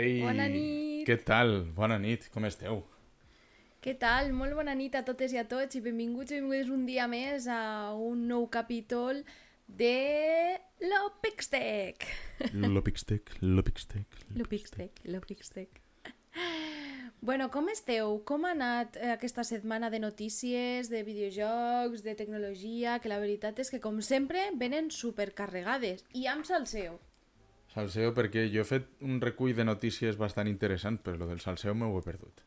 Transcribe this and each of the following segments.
Ei, Bona nit. Què tal? Bona nit, com esteu? Què tal? Molt bona nit a totes i a tots i benvinguts i benvingudes un dia més a un nou capítol de l'Opixtec. L'Opixtec, l'Opixtec... L'Opixtec, l'Opixtec. Bueno, com esteu? Com ha anat eh, aquesta setmana de notícies, de videojocs, de tecnologia, que la veritat és que, com sempre, venen supercarregades. I amb salseo. Salseo, perquè jo he fet un recull de notícies bastant interessant, però lo del salseo m'ho he perdut.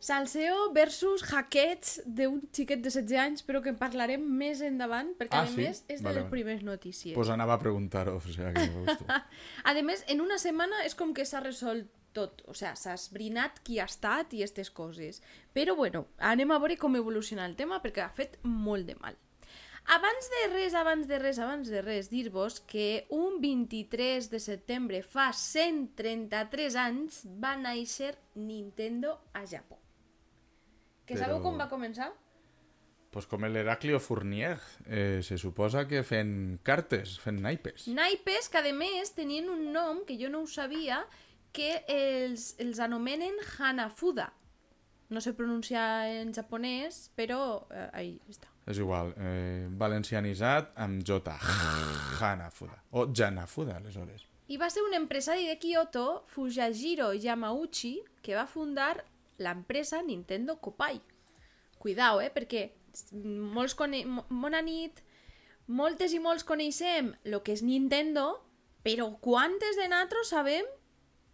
Salseo versus hackets d'un xiquet de 16 anys, però que en parlarem més endavant, perquè Ah, a sí? més és de Vale, les vale. primeres notícies. Pues anava a preguntar-ho, o sigui que no. A més, en una setmana és com que s'ha resolt tot, o sigui, s'ha esbrinat qui ha estat i aquestes coses. Però bueno, anem a veure com evoluciona el tema perquè ha fet molt de mal. Abans de res, abans de res, abans de res, dir-vos que un 23 de setembre fa 133 anys va néixer Nintendo a Japó. Que Però- sabeu com va començar? pues com l'Heraclio Fournier, eh, se suposa que fent cartes, fent naipes. Naipes que, a més, tenien un nom que jo no ho sabia, que els, els anomenen Hanafuda. No sé pronunciar en japonès, però eh, ahí està. És igual, eh, valencianitzat amb J. Hanafuda. O Janafuda, aleshores. I va ser un empresari de Kyoto, Fujajiro Yamauchi, que va fundar l'empresa Nintendo Kopai. Cuidao, eh? Perquè molts cone... Bona nit, moltes i molts coneixem el que és Nintendo, però quantes de nosaltres sabem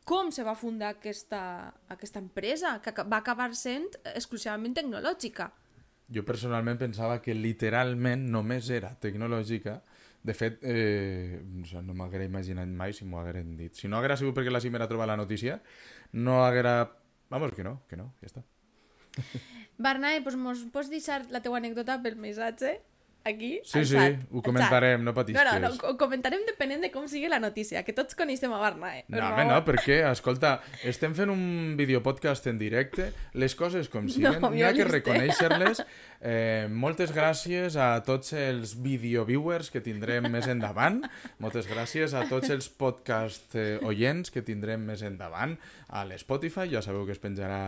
com se va fundar aquesta, aquesta empresa, que va acabar sent exclusivament tecnològica. Jo personalment pensava que literalment només era tecnològica. De fet, eh, no m'haguera imaginat mai si m'ho hagueren dit. Si no haguera sigut perquè la Cimera ha trobat la notícia, no haguera... Vamos, que no, que no, ja està. Barnae, doncs mos pots deixar la teua anècdota pel missatge? Aquí, Sí, sí, ho comentarem, no patisques. No, no, no, ho comentarem depenent de com sigui la notícia, que tots coneixem a Barnae. No, home, no, perquè, escolta, estem fent un videopodcast en directe, les coses com siguen, No, n'hi ha que reconèixer-les. Eh, moltes gràcies a tots els videoviewers que tindrem més endavant, moltes gràcies a tots els podcast eh, oients que tindrem més endavant a l'Spotify, ja sabeu que es penjarà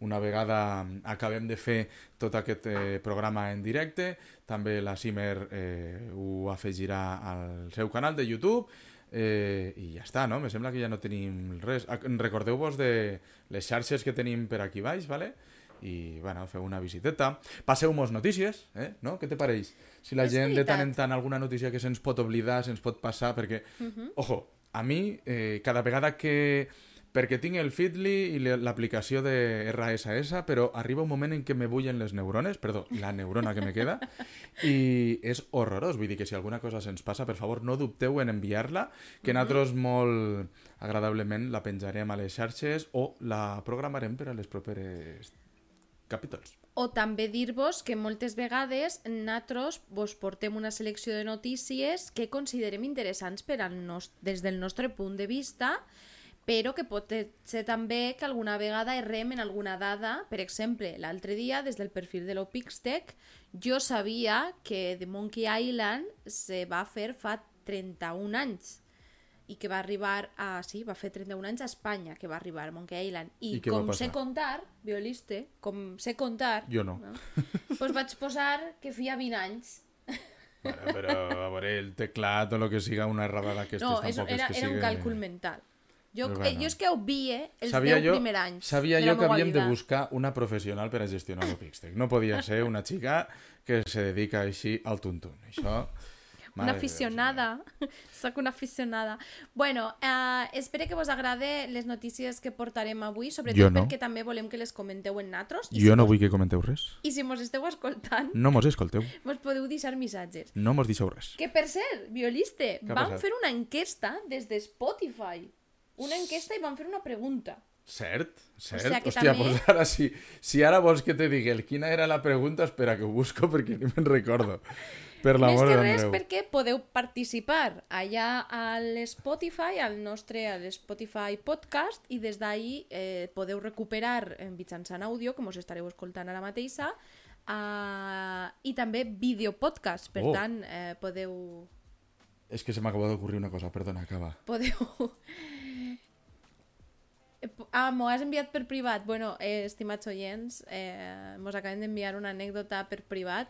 una vegada acabem de fer tot aquest eh, programa en directe, també la Cimer eh, ho afegirà al seu canal de YouTube, Eh, I ja està, no? Me sembla que ja no tenim res. Recordeu-vos de les xarxes que tenim per aquí baix, ¿vale? i bueno, feu una visiteta. Passeu-mos notícies, eh? no? Què te pareix? Si la És gent de tant en veritat. tant alguna notícia que se'ns pot oblidar, se'ns pot passar, perquè, ojo, a mi, eh, cada vegada que... Perquè tinc el Feedly i l'aplicació de RSS, però arriba un moment en què me bullen les neurones, perdó, la neurona que me queda, i és horrorós. Vull dir que si alguna cosa se'ns passa, per favor, no dubteu en enviar-la, que nosaltres molt agradablement la penjarem a les xarxes o la programarem per a les properes capítols. O també dir-vos que moltes vegades nosaltres vos portem una selecció de notícies que considerem interessants per al nos des del nostre punt de vista, però que pot ser també que alguna vegada errem en alguna dada. Per exemple, l'altre dia, des del perfil de l'Opixtec, jo sabia que The Monkey Island se va fer fa 31 anys i que va arribar a... Sí, va fer 31 anys a Espanya, que va arribar a Monkey Island. I, I com sé contar, violiste, com sé contar, Jo no. no? pues vaig posar que feia 20 anys. Bueno, però a veure, el teclat o el que siga una errada d'aquestes No, és, tampoc era, és que era un càlcul mental. Jo, Però eh, bueno. jo és que obvie els Sabia 10 jo, primers anys sabia de jo que havíem de vida. buscar una professional per a gestionar el Pixtec. No podia ser una xica que se dedica així al tuntun. Això... Una mare de Déu, aficionada. Soc una aficionada. Bueno, eh, espero que vos agrade les notícies que portarem avui, sobretot Jo no. perquè també volem que les comenteu en natros. Jo si no mos- vull que comenteu res. I si mos esteu escoltant, No mos escolteu. mos podeu deixar missatges. No mos deixeu res. Que per cert, violiste, vam fer una enquesta des de Spotify. Una enquesta i vam fer una pregunta. Cert, cert. sigui que Hòstia, també- pues ara si, si ara vols que te digui el quina era la pregunta, espera que ho busco perquè ni me'n recordo. Per Més l'amor que res Déu. perquè podeu participar allà a l'Spotify, al nostre a l'Spotify podcast, i des d'ahí eh, podeu recuperar eh, mitjançant àudio, com us estareu escoltant ara mateixa, uh, i també videopodcast. Per Oh. tant, eh, podeu... És que se m'acaba d'ocorrir una cosa, perdona, acaba. podeu Ah, m'ho has enviat per privat. Bueno, eh, estimats oients, eh, mos acabem d'enviar una anècdota per privat.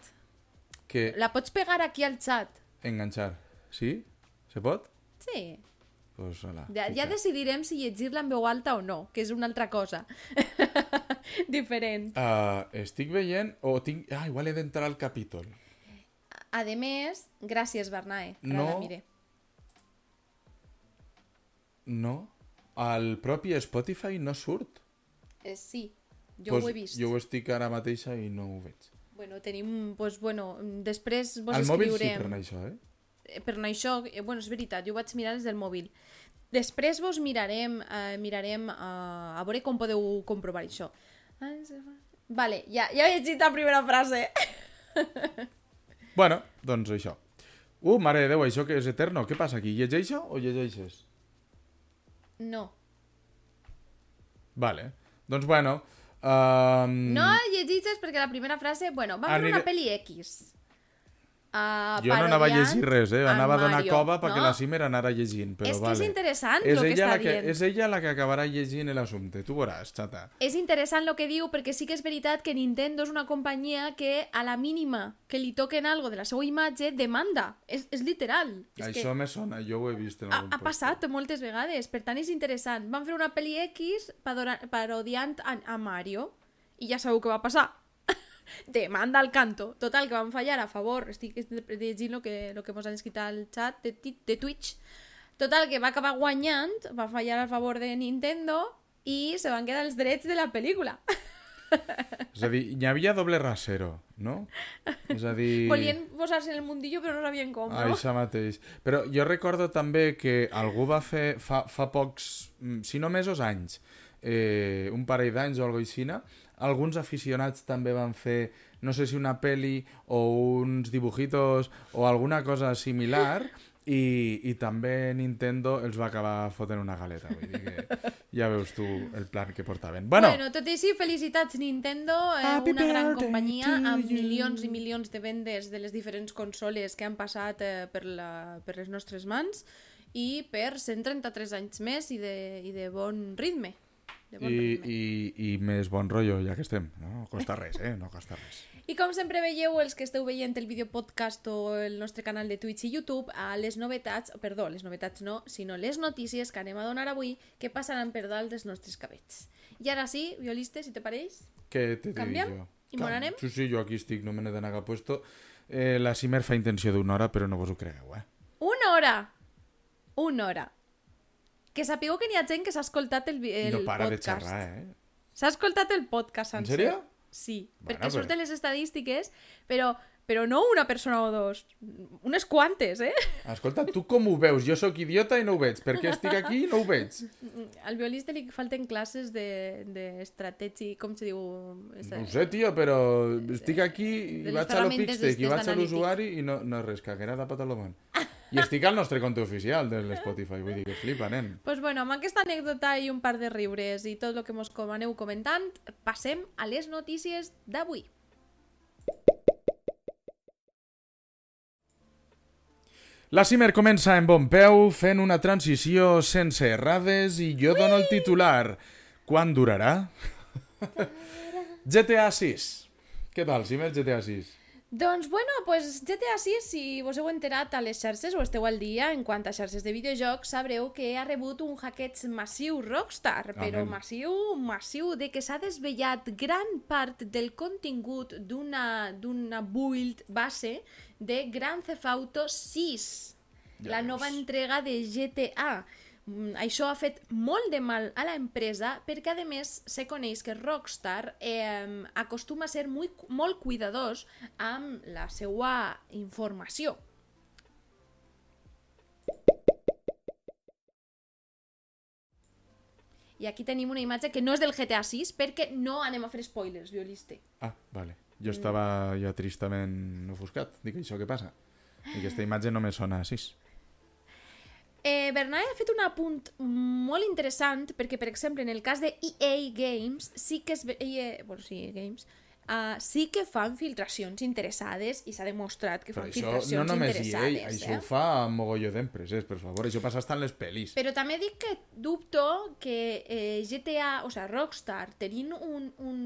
Que La pots pegar aquí al chat? enganxar. Sí? Se pot? Sí. Pues hola. Ja, ja decidirem si llegir-la en veu alta o no, que és una altra cosa. Diferent. Uh, estic veient... O tinc... Ah, igual he d'entrar al capítol. A més, gràcies, Bernae. Ara No. la mire. No? Al propi Spotify no surt. Eh, sí, jo Pues ho he vist. Jo ho estic ara mateixa i no ho veig. Bueno, tenim... Pues, bueno, després vos Al mòbil sí, escriurem... per això, eh? Eh, per anar això, eh, bueno, és veritat, jo ho vaig mirar des del mòbil. Després vos mirarem, eh, mirarem eh, a veure com podeu comprovar això. Vale, ja, ja he llegit la primera frase. Bueno, doncs això. Uh, mare de Déu, això que és eterno. Què passa aquí? Llegeixo o llegeixes? No. Vale. Doncs bueno... Um... No llegeixes perquè la primera frase... Bueno, fer Aniré- una pel·li X. Uh, Jo no anava a llegir res, eh? Anava a donar Mario, cova perquè no? la Cimer anara llegint, però és que vale. és interessant és el que està que, dient. És ella la que acabarà llegint l'assumpte. Tu veuràs, xata. És interessant el que diu perquè sí que és veritat que Nintendo és una companyia que a la mínima que li toquen algo de la seva imatge demanda. És, és literal. És Això me sona, jo ho he vist en ha, algun ha passat moltes vegades, per tant és interessant. Van fer una pel·li X parodiant a, a Mario i ja sabeu què va passar. Demanda al canto. Total, que van fallar a favor. Estic llegint el que, lo que mos han escrit al chat de, de Twitch. Total, que va acabar guanyant, va fallar a favor de Nintendo i se van quedar els drets de la pel·lícula. És a dir, hi havia doble rasero, no? És a dir... Volien posar-se en el mundillo però no sabien com, no? Això mateix. Però jo recordo també que algú va fer fa, fa pocs, mm, si no mesos, anys, eh, un parell d'anys o alguna cosa així, alguns aficionats també van fer, no sé si una peli o uns dibujitos o alguna cosa similar i, i també Nintendo els va acabar fotent una galeta. Vull dir que ja veus tu el plan que portaven. Bueno, Bueno, tot i així, felicitats Nintendo, eh, una gran companyia amb you. milions i milions de vendes de les diferents consoles que han passat eh, per, la, per les nostres mans i per 133 anys més i de, i de bon ritme. Bon i, i, i més bon rotllo, ja que estem. No costa res, eh? No costa res. I com sempre veieu, els que esteu veient el vídeo podcast o el nostre canal de Twitch i YouTube, a les novetats, perdó, les novetats no, sinó les notícies que anem a donar avui que passaran per dalt dels nostres cabells. I ara sí, violistes, si te pareix? Què te Canviem? jo? I me n'anem? Sí, sí, jo aquí estic, no me n'he d'anar a cap puesto. Eh, la Cimer fa intenció d'una hora, però no vos ho cregueu, eh? Una hora! Una hora. Que sapigueu que n'hi ha gent que s'ha escoltat el, el no para de podcast. xerrar, eh? S'ha escoltat el podcast En sencer. sèrio? Sí, Bueno, perquè però- surten les estadístiques, però, però no una persona o dos, unes quantes, eh? Escolta, tu com ho veus? Jo sóc idiota i no ho veig. Per què estic aquí i no ho veig? Al violista li falten classes d'estratègia, de, com se diu? No ho sé, tio, però estic aquí De i vaig a lo Pixtec i vaig a l'usuari i no, no res, caguera de patalomón. I estic al nostre compte oficial de l'Spotify, vull dir que flipa, nen. pues bueno, amb aquesta anècdota i un par de riures i tot el que mos aneu comentant, passem a les notícies d'avui. La Cimer comença en bon peu, fent una transició sense errades i jo dono el titular. Quan durarà? GTA 6. Què tal, Cimer, GTA 6? Doncs, bueno, pues GTA 6, si vos heu enterat a les xarxes o esteu al dia en quant a xarxes de videojocs, sabreu que ha rebut un hackeig massiu Rockstar, però Amén. massiu, massiu, de que s'ha desvellat gran part del contingut d'una d'una build base de Grand Theft Auto 6, Ja la nova entrega de GTA. Mm, Això ha fet molt de mal a l'empresa perquè, a més, se coneix que Rockstar eh, acostuma a ser muy, molt cuidadós amb la seva informació. I aquí tenim una imatge que no és del GTA 6 perquè no anem a fer spoilers, violiste. Ah, vale. Jo estava ja tristament ofuscat. Dic, això què passa? I aquesta imatge no me sona a 6. Eh, Bernat ha fet un apunt molt interessant perquè, per exemple, en el cas de EA Games, sí que es. EA, bueno, sí, EA Games, uh, sí que fan filtracions interessades i s'ha demostrat que Però fan això filtracions no només EA, interessades. això eh? ho fa un mogolló d'empreses, per favor. Això passa en les pel·lis. Però també dic que dubto que eh, GTA, o sigui, Rockstar, tenint un, un,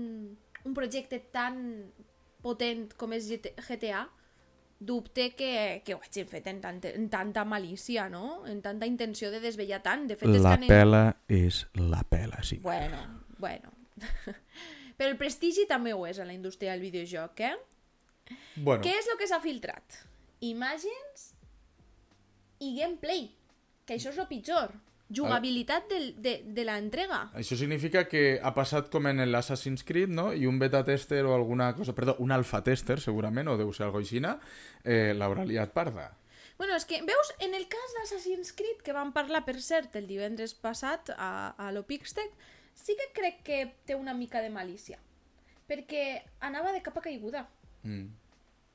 un projecte tan potent com és GT GTA, dubte que, que ho hagin fet en, tant, en tanta malícia, no? En tanta intenció de desvetllar tant. De fet, és que anem... pela és la pela, sí. Bueno, bueno. Però el prestigi també ho és a la indústria del videojoc, eh? Bueno, Què és el que s'ha filtrat? Images i gameplay. Que això és el pitjor. Jugabilitat del, de, de la entrega. això significa que ha passat com en l'Assassin's Creed, no? I un beta tester o alguna cosa, perdó, un alfa tester, segurament, o deu ser algo aixina, eh, l'haurà liat parda. Bueno, és que, veus, en el cas d'Assassin's Creed, que vam parlar, per cert, el divendres passat a, a l'Opixtec, sí que crec que té una mica de malícia. Perquè anava de capa caiguda. Mm.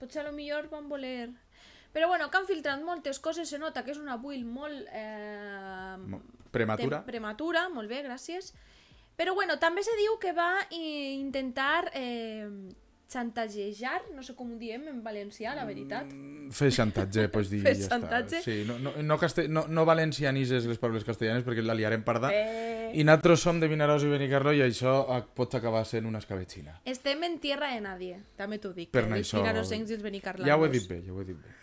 Potser a lo millor van voler... Però bueno, que han filtrat moltes coses, se nota que és una build molt... Eh, Prematura. prematura, molt bé, gràcies. Però bueno, també se diu que va intentar eh, xantagejar, no sé com ho diem en valencià, la veritat. Mm, Fer xantatge, pots dir, Fer ja xantatge. està. Sí, no, no, no, castell... no, no valencianises les paraules castellanes perquè la liarem parda. Eh, I nosaltres som de Vinaròs i Benicarló i això pot acabar sent una escabetxina. Estem en tierra de nadie, també t'ho dic. Per eh, això- Els finarosencs i els benicarlanos. Ja ho he dit bé, ja ho he dit bé.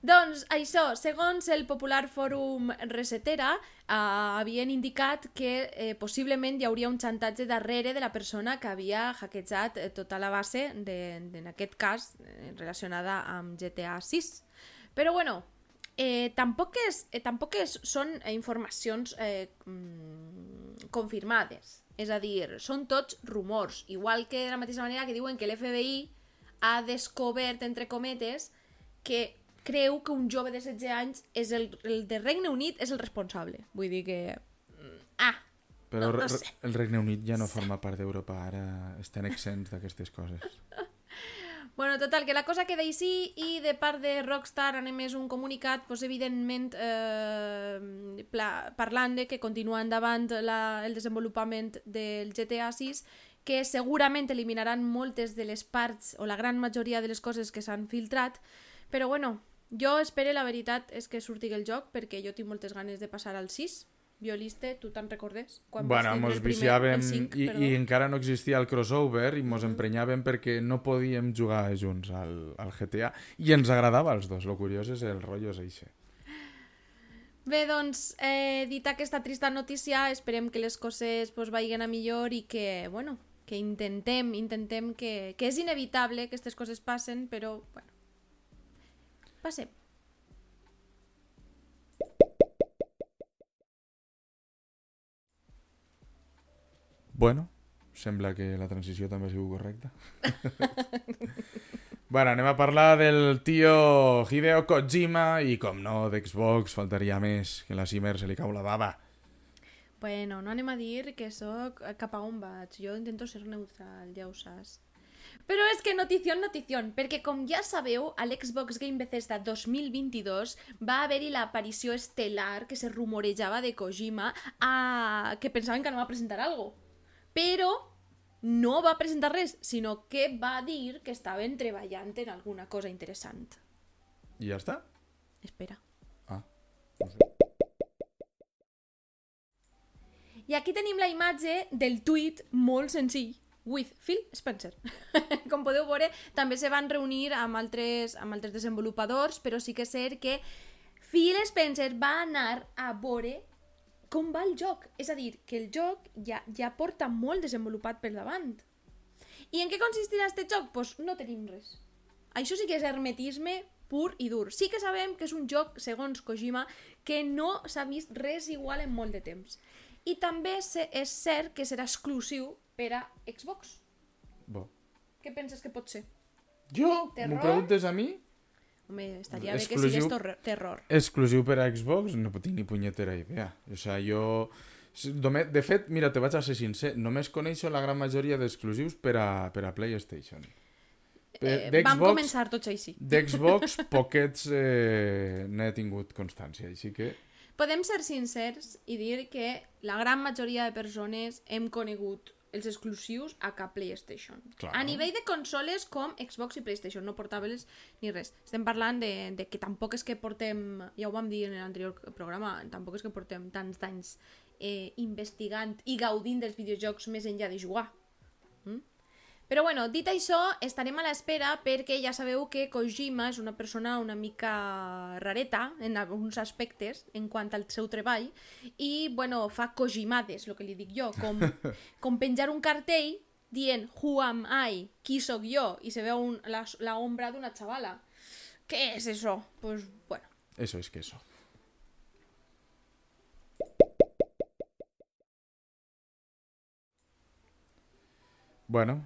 Doncs això, segons el popular fòrum Resetera, eh, havien indicat que eh, possiblement hi hauria un xantatge darrere de la persona que havia hackejat eh, tota la base, de, de, en aquest cas, eh, relacionada amb GTA 6. Però bueno, eh, tampoc, és, eh, tampoc és, són eh, informacions eh, mm, confirmades. És a dir, són tots rumors. Igual que de la mateixa manera que diuen que l'FBI ha descobert, entre cometes, que creu que un jove de 16 anys és el, el de Regne Unit és el responsable. Vull dir que... mm, Ah, Però No, no sé. el Regne Unit ja no forma part d'Europa, ara estan exents d'aquestes coses. Bueno, total, que la cosa queda així i de part de Rockstar anem més un comunicat, doncs, evidentment eh, pla, parlant de que continua endavant la, el desenvolupament del GTA 6 que segurament eliminaran moltes de les parts o la gran majoria de les coses que s'han filtrat, però bueno, jo espero la veritat és que surti el joc perquè jo tinc moltes ganes de passar al 6 Violiste, tu te'n recordes? Quan bueno, mos viciàvem el 5, i, perdó. i encara no existia el crossover i mos emprenyàvem perquè no podíem jugar junts al, al GTA i ens agradava als dos, lo curiós és el rotllo és eixe. Bé, doncs, eh, dit aquesta trista notícia, esperem que les coses pues, vagin a millor i que, bueno, que intentem, intentem que, que és inevitable que aquestes coses passen, però, bueno, passem. Bueno, sembla que la transició també ha sigut correcta. bueno, anem a parlar del tio Hideo Kojima i, com no, d'Xbox, faltaria més, que la Simer se li cau la baba. Bueno, no anem a dir que sóc cap a on vaig. Jo intento ser neutral, ja ho saps. Però és que notició, notició, perquè com ja sabeu, a l'Xbox Game Bethesda 2022 va haver-hi l'aparició estel·lar que se rumorejava de Kojima a... que pensaven que no va presentar algo. Però no va presentar res, sinó que va dir que estaven treballant en alguna cosa interessant. I ja està? Espera. Ah, no sé. I aquí tenim la imatge del tuit molt senzill, with Phil Spencer. Com podeu veure, també se van reunir amb altres, amb altres desenvolupadors, però sí que és cert que Phil Spencer va anar a veure com va el joc. És a dir, que el joc ja, ja porta molt desenvolupat per davant. I en què consistirà aquest joc? Doncs pues no tenim res. Això sí que és hermetisme pur i dur. Sí que sabem que és un joc, segons Kojima, que no s'ha vist res igual en molt de temps. I també és cert que serà exclusiu per a Xbox. Bo. Què penses que pot ser? Jo? M'ho preguntes a mi? Home, estaria bé que Exclusiu. sigués terror. Exclusiu per a Xbox? No tinc ni punyetera idea. O sea, jo... De fet, mira, te vaig a ser sincer, només coneixo la gran majoria d'exclusius per a, per a PlayStation. Eh, vam començar tots així. D'Xbox, poquets eh, n'he tingut constància, així que... Podem ser sincers i dir que la gran majoria de persones hem conegut els exclusius a cap PlayStation. Clar. A nivell de consoles com Xbox i PlayStation, no portables ni res. Estem parlant de, de que tampoc és que portem, ja ho vam dir en l'anterior programa, tampoc és que portem tants d'anys eh, investigant i gaudint dels videojocs més enllà de jugar. Mm? Però bueno, dit això, estarem a l'espera perquè ja sabeu que Kojima és una persona una mica rareta en alguns aspectes en quant al seu treball i, bueno, fa Kojimades, el que li dic jo, com, com penjar un cartell dient Who am I? Qui sóc jo? I se veu un, la, la ombra d'una xavala. Què és això? Pues, bueno, Eso es que eso. Bueno,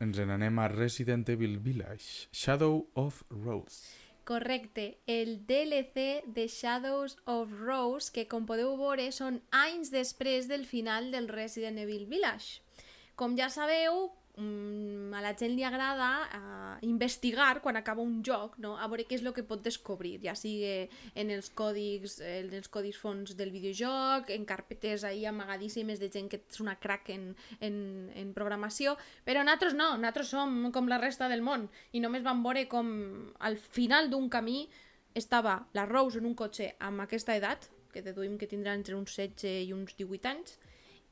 ens n'anem a Resident Evil Village, Shadow of Rose. Correcte, el DLC de Shadows of Rose, que com podeu veure són anys després del final del Resident Evil Village. Com ja sabeu, mm, a la gent li agrada uh, investigar quan acaba un joc, no? a veure què és el que pot descobrir, ja sigui en els còdics, en els codis fons del videojoc, en carpetes ahí amagadíssimes de gent que és una crack en, en, en programació, però nosaltres no, nosaltres som com la resta del món i només vam veure com al final d'un camí estava la Rose en un cotxe amb aquesta edat, que deduïm que tindrà entre uns 16 i uns 18 anys,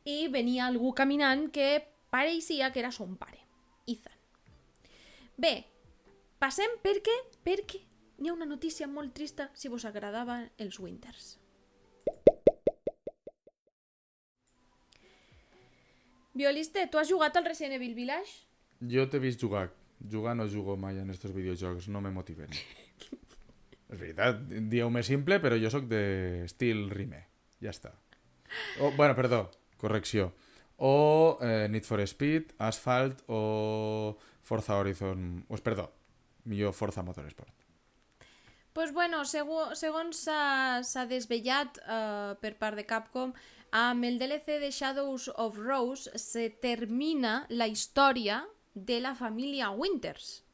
i venia algú caminant que pareixia que era son pare, Ethan. Bé, passem perquè, perquè hi ha una notícia molt trista si vos agradaven els Winters. Violiste, tu has jugat al Resident Evil Village? Jo t'he vist jugar. Jugar no jugo mai en estos videojocs, no me motiven. és veritat, dieu-me simple, però jo sóc de estil rime. Ja està. O, bueno, perdó, correcció. O eh, Need for Speed, Asphalt o Forza Horizon... Pues, perdó, millor Forza Motorsport. pues bueno, segu segons s'ha desvellat eh, per part de Capcom, amb el DLC de Shadows of Rose se termina la història de la família Winters.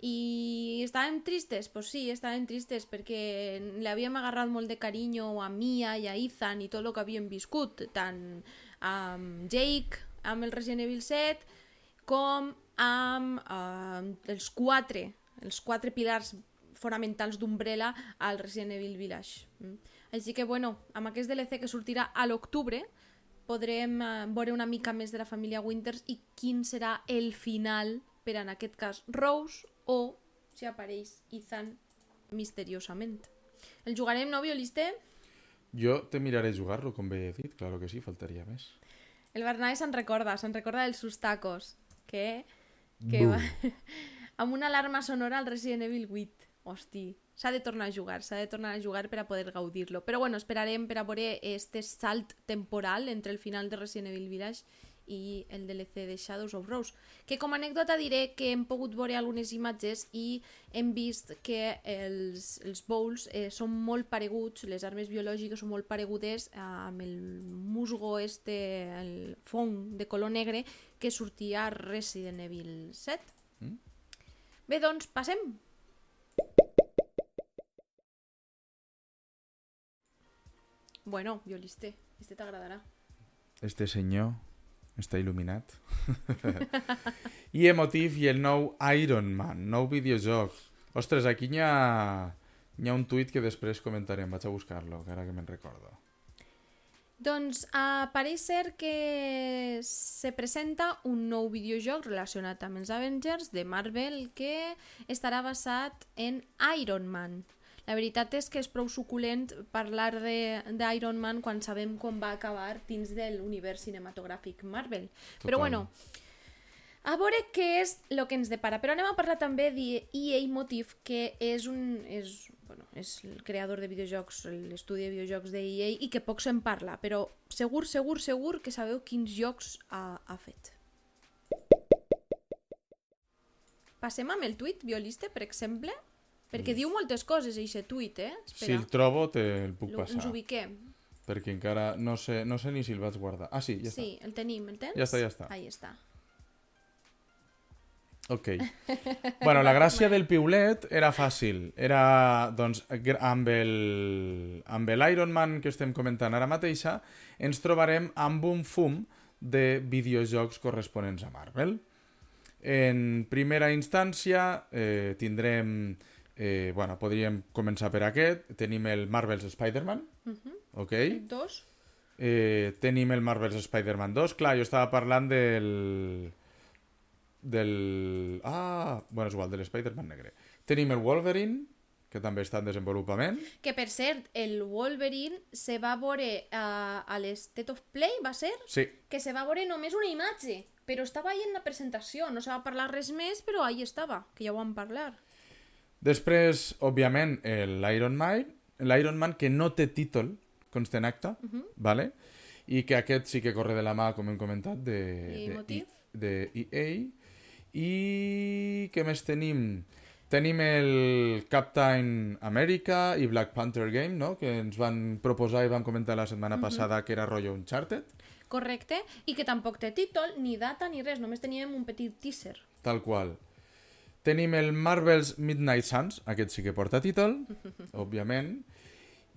I estàvem tristes? Pues sí, estàvem tristes perquè li havíem agarrat molt de carinyo a Mia i a Ethan i tot el que havíem viscut, tant amb Jake, amb el Resident Evil 7, com amb eh, els quatre, els quatre pilars fonamentals d'Umbrella al Resident Evil Village. Mm. Així que, bueno, amb aquest DLC que sortirà a l'octubre, podrem eh, veure una mica més de la família Winters i quin serà el final per, en aquest cas, Rose o si apareix Ethan misteriosament. El jugarem, no, violiste? Jo te miraré jugar-lo, com bé he dit, claro que sí, faltaria més. El Bernabé se'n recorda, se'n recorda dels sus tacos, que, que va, amb una alarma sonora al Resident Evil 8. Hosti, s'ha de tornar a jugar, s'ha de tornar a jugar per a poder gaudir-lo. Però bueno, esperarem per a veure este salt temporal entre el final de Resident Evil Village i el DLC de Shadows of Rose. Que com a anècdota diré que hem pogut veure algunes imatges i hem vist que els, els bowls eh, són molt pareguts, les armes biològiques són molt paregudes eh, amb el musgo este, el fong de color negre que sortia a Resident Evil 7. Mm? Bé, doncs, passem. Bueno, violiste, este t'agradarà. Este senyor està il·luminat. I emotiv i el nou Iron Man, nou videojoc. Ostres, aquí n'hi ha, n'hi ha un tuit que després comentarem, vaig a buscar-lo, que ara que me'n recordo. Doncs uh, pareix que se presenta un nou videojoc relacionat amb els Avengers de Marvel que estarà basat en Iron Man. La veritat és que és prou suculent parlar d'Iron Man quan sabem com va acabar dins de l'univers cinematogràfic Marvel. Però Total. bueno, a veure què és el que ens depara. Però anem a parlar també d'EA Motive, que és, un, és, bueno, és el creador de videojocs, l'estudi de videojocs d'EA, i que poc se'n parla, però segur, segur, segur que sabeu quins jocs ha, ha fet. Passem amb el tuit violista, per exemple, perquè diu moltes coses, aquest tuit, eh? Si el trobo, te el puc Lo- passar. ens ubiquem. Perquè encara no sé, no sé ni si el vaig guardar. Ah, sí, ja sí, el tenim, el tens? Ja està, ja està. Ahí està. està. Ok. bueno, la gràcia del piulet era fàcil. Era, doncs, amb el, amb l'Iron Man que estem comentant ara mateixa, ens trobarem amb un fum de videojocs corresponents a Marvel. En primera instància eh, tindrem, eh, bueno, podríem començar per aquest, tenim el Marvel's Spider-Man, Uh -huh. ok? Dos. Eh, tenim el Marvel's Spider-Man 2, clar, jo estava parlant del... del... Ah, bueno, és igual, de l'Spider-Man negre. Tenim el Wolverine, que també està en desenvolupament. Que per cert, el Wolverine se va veure a, a l'State of Play, va ser? Sí, Que se va veure només una imatge, però estava ahí en la presentació, no se va parlar res més, però ahí estava, que ja ho vam parlar. Després, òbviament, l'Iron Man, l'Iron Man que no té títol, consta en acta, uh -huh. vale? i que aquest sí que corre de la mà, com hem comentat, de, I de, motiu? de EA. I què més tenim? Tenim el Captain America i Black Panther Game, no? que ens van proposar i vam comentar la setmana uh -huh. passada que era rotllo Uncharted, Correcte, i que tampoc té títol, ni data, ni res, només teníem un petit teaser. tal qual. Tenim el Marvel's Midnight Suns, aquest sí que porta títol, òbviament,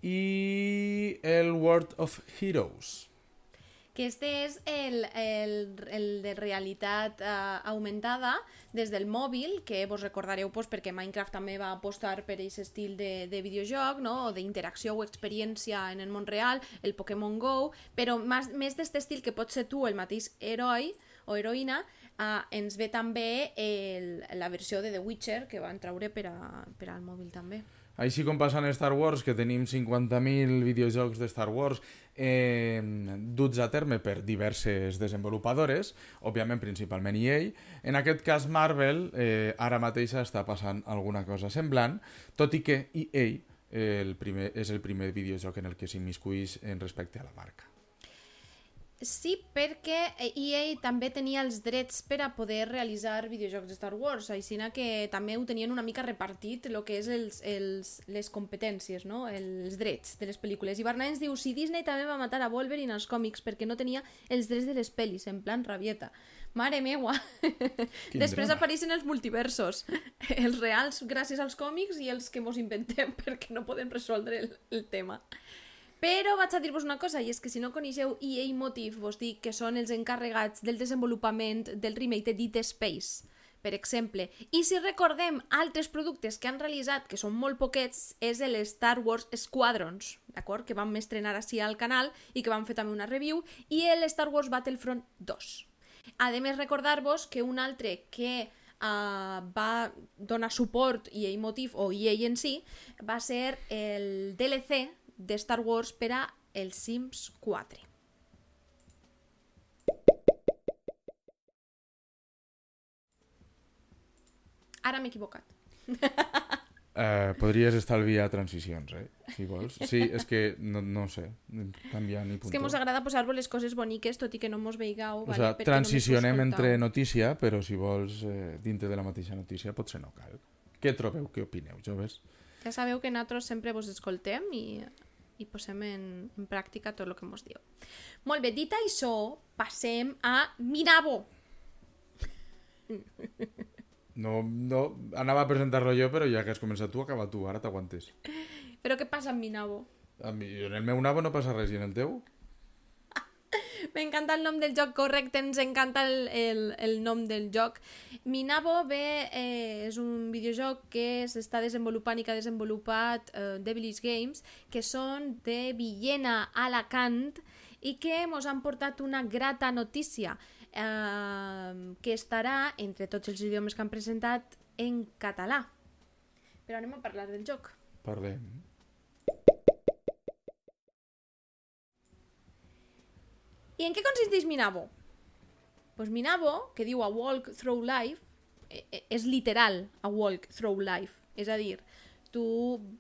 i el World of Heroes. que este és el, el, el de realitat uh, augmentada des del mòbil, que vos recordareu pues, perquè Minecraft també va apostar per aquest estil de, de videojoc, no? o d'interacció o experiència en el món real, el Pokémon GO, però més, més d'aquest estil que pot ser tu, el mateix heroi o heroïna, uh, ens ve també el, la versió de The Witcher que van traure per, a, per al mòbil també. Així com passa en Star Wars, que tenim 50.000 videojocs de Star Wars eh, duts a terme per diverses desenvolupadores, òbviament principalment EA. En aquest cas Marvel eh, ara mateix està passant alguna cosa semblant, tot i que EA eh, el primer, és el primer videojoc en el que s'immiscuís en respecte a la marca. Sí, perquè EA també tenia els drets per a poder realitzar videojocs de Star Wars, així que també ho tenien una mica repartit el que és els, els, les competències, no? els drets de les pel·lícules. I Barna ens diu, si Disney també va matar a Wolverine als còmics perquè no tenia els drets de les pel·lis, en plan rabieta. Mare meua! Després drama. apareixen els multiversos, els reals gràcies als còmics i els que mos inventem perquè no podem resoldre el, el tema. Però vaig a dir-vos una cosa, i és que si no coneixeu EA Motive, vos dic que són els encarregats del desenvolupament del remake de Dead Space, per exemple. I si recordem altres productes que han realitzat, que són molt poquets, és el Star Wars Squadrons, d'acord? Que vam estrenar així al canal i que vam fer també una review, i el Star Wars Battlefront 2. A més, recordar-vos que un altre que uh, va donar suport EA Motive o EA en si va ser el DLC de Star Wars per a el Sims 4. Ara m'he equivocat. Eh, podries estalviar transicions, eh? si vols. Sí, és que no, no sé, canviar ni És puntó. que mos agrada posar-vos les coses boniques, tot i que no mos veigau. O vale? sea, només ho transicionem entre escoltau. notícia, però si vols, eh, dintre de la mateixa notícia, potser no cal. Què trobeu? Què opineu, joves? Ja sabeu que nosaltres sempre vos escoltem i, i posem en, en pràctica tot el que mos diu. Molt bé, dit això, passem a Minabo. No, no, anava a presentar-lo jo, però ja que has començat tu, acaba tu, ara t'aguantes. Però què passa amb Minabo? A mi, en el meu nabo no passa res, i en el teu? M'encanta el nom del joc, correcte, ens encanta el, el, el nom del joc. Minabo bé, eh, és un videojoc que s'està desenvolupant i que ha desenvolupat eh, Devilish Games, que són de Villena, Alacant, i que ens han portat una grata notícia, eh, que estarà, entre tots els idiomes que han presentat, en català. Però anem a parlar del joc. Parlem. I en què consisteix Minabo? Pues Minabo, que diu a walk through life, eh, eh, és literal a walk through life. És a dir, tu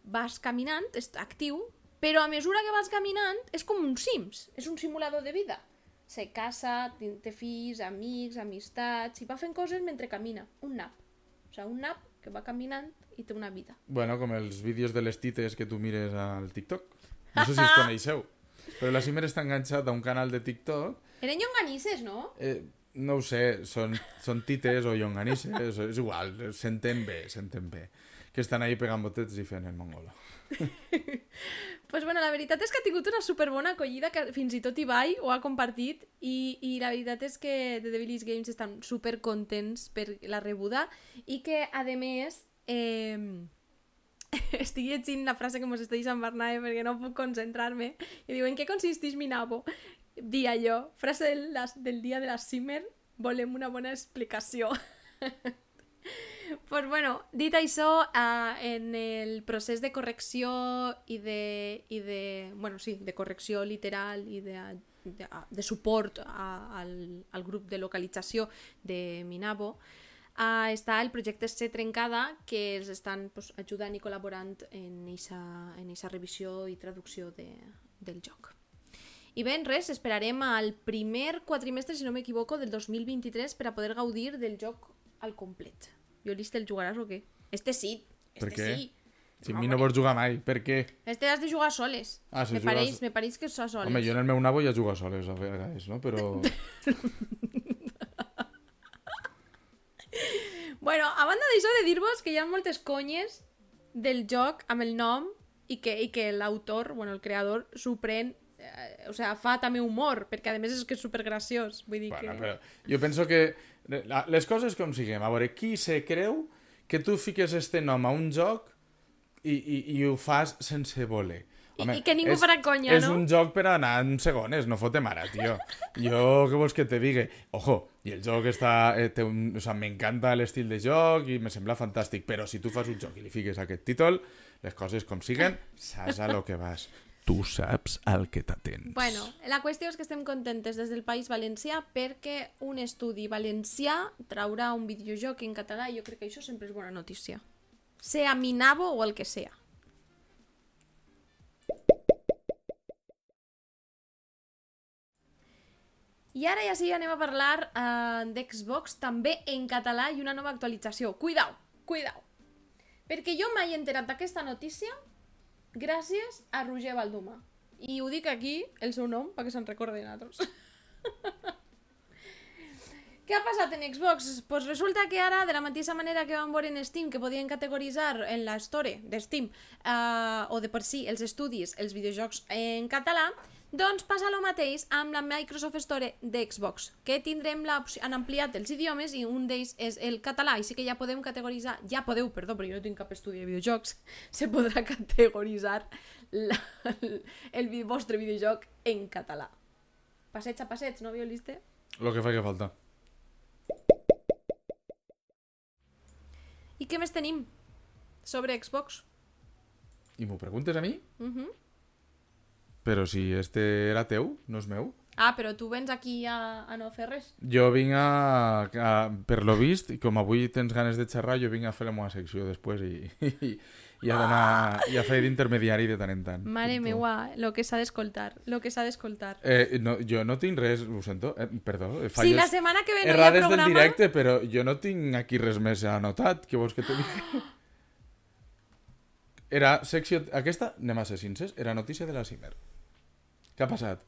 vas caminant, és actiu, però a mesura que vas caminant és com un Sims, és un simulador de vida. Se casa, té fills, amics, amistats, i va fent coses mentre camina. Un nap. O sigui, un nap que va caminant i té una vida. Bueno, com els vídeos de les tites que tu mires al TikTok. No sé si els coneixeu. Però la Simer està enganxat a un canal de TikTok. Eren llonganisses, no? Eh, no ho sé, són, són tites o llonganisses, és igual, s'entén bé, s'entén bé. Que estan ahí pegant botets i fent el mongolo. pues bueno, la veritat és que ha tingut una superbona acollida, que fins i tot Ibai ho ha compartit, i, i la veritat és que The Devilis Games estan super contents per la rebuda, i que, a més, eh, estic llegint la frase que mos està dient Barnae perquè no puc concentrar-me, i diu, en què consisteix mi nabo? Di allò, frase del, del dia de la Simmer, volem una bona explicació. pues bueno, dit això, uh, en el procés de correcció i de, i de, bueno, sí, de correcció literal i de, de, de suport a, al, al grup de localització de Minabo, està el projecte C Trencada, que els estan pues, ajudant i col·laborant en aquesta en esa revisió i traducció de, del joc. I bé, res, esperarem al primer quatrimestre, si no m'equivoco, del 2023 per a poder gaudir del joc al complet. Violista, el jugaràs o què? Este sí. Este Per què? sí. Si a mi no vols jugar mai, per què? Este has de jugar soles. Ah, si me, jugues- pareix, me pareix que són soles. Home, jo en el meu nabo ja jugo a soles a vegades, no? Però... Bueno, a banda d'això de dir-vos que hi ha moltes conyes del joc amb el nom i que, i que l'autor, bueno, el creador, s'ho pren eh, o sea, fa també humor, perquè a més és que és supergraciós. Vull dir Bueno, que... però jo penso que la- les coses com siguem, a veure, qui se creu que tu fiques este nom a un joc i, i, i ho fas sense voler? I- i que ningú farà conya, és no? un joc per anar en segones, no fotem ara, tio. Jo, què vols que te digui? Ojo, i el joc està... Eh, té un, o sea, m'encanta l'estil de joc i me sembla fantàstic, però si tu fas un joc i li fiques aquest títol, les coses com siguen, saps a lo que vas. Tu saps al que t'atens. Bueno, la qüestió és que estem contentes des del País Valencià perquè un estudi valencià traurà un videojoc en català i jo crec que això sempre és bona notícia. Sea Minabo o el que sea. I ara ja sí, anem a parlar uh, d'Xbox també en català i una nova actualització. Cuidao, cuidao. Perquè jo mai he enterat d'aquesta notícia gràcies a Roger Valduma. I ho dic aquí, el seu nom, perquè se'n recorden altres. Què ha passat en Xbox? Pues resulta que ara, de la mateixa manera que vam veure en Steam, que podien categoritzar en la store de Steam, uh, o de per si, els estudis, els videojocs en català, doncs passa el mateix amb la Microsoft Store de Xbox, que tindrem la opció- han ampliat els idiomes i un d'ells és el català, i sí que ja podem categoritzar, ja podeu, perdó, però jo no tinc cap estudi de videojocs, se podrà categoritzar la, el, el vostre videojoc en català. Passeig a passeig, no, violiste? Lo que fa que falta. I què més tenim sobre Xbox? I m'ho preguntes a mi? Uh -huh. Però si este era teu, no és meu. Ah, però tu vens aquí a, a no fer res. Jo vinc a, a, per lo vist, i com avui tens ganes de xerrar, jo vinc a fer la meva secció després i, i, i a, donar, i a fer d'intermediari de tant en tant. Mare Punto. meua, lo que s'ha d'escoltar, lo que s'ha d'escoltar. Eh, no, jo no tinc res, ho sento, eh, perdó, falles la setmana que ve no hi ha errades programa... del directe, però jo no tinc aquí res més anotat, què vols que te digui? Era secció... Aquesta, anem a ser sincers, era notícia de la Cimer. Què ha passat?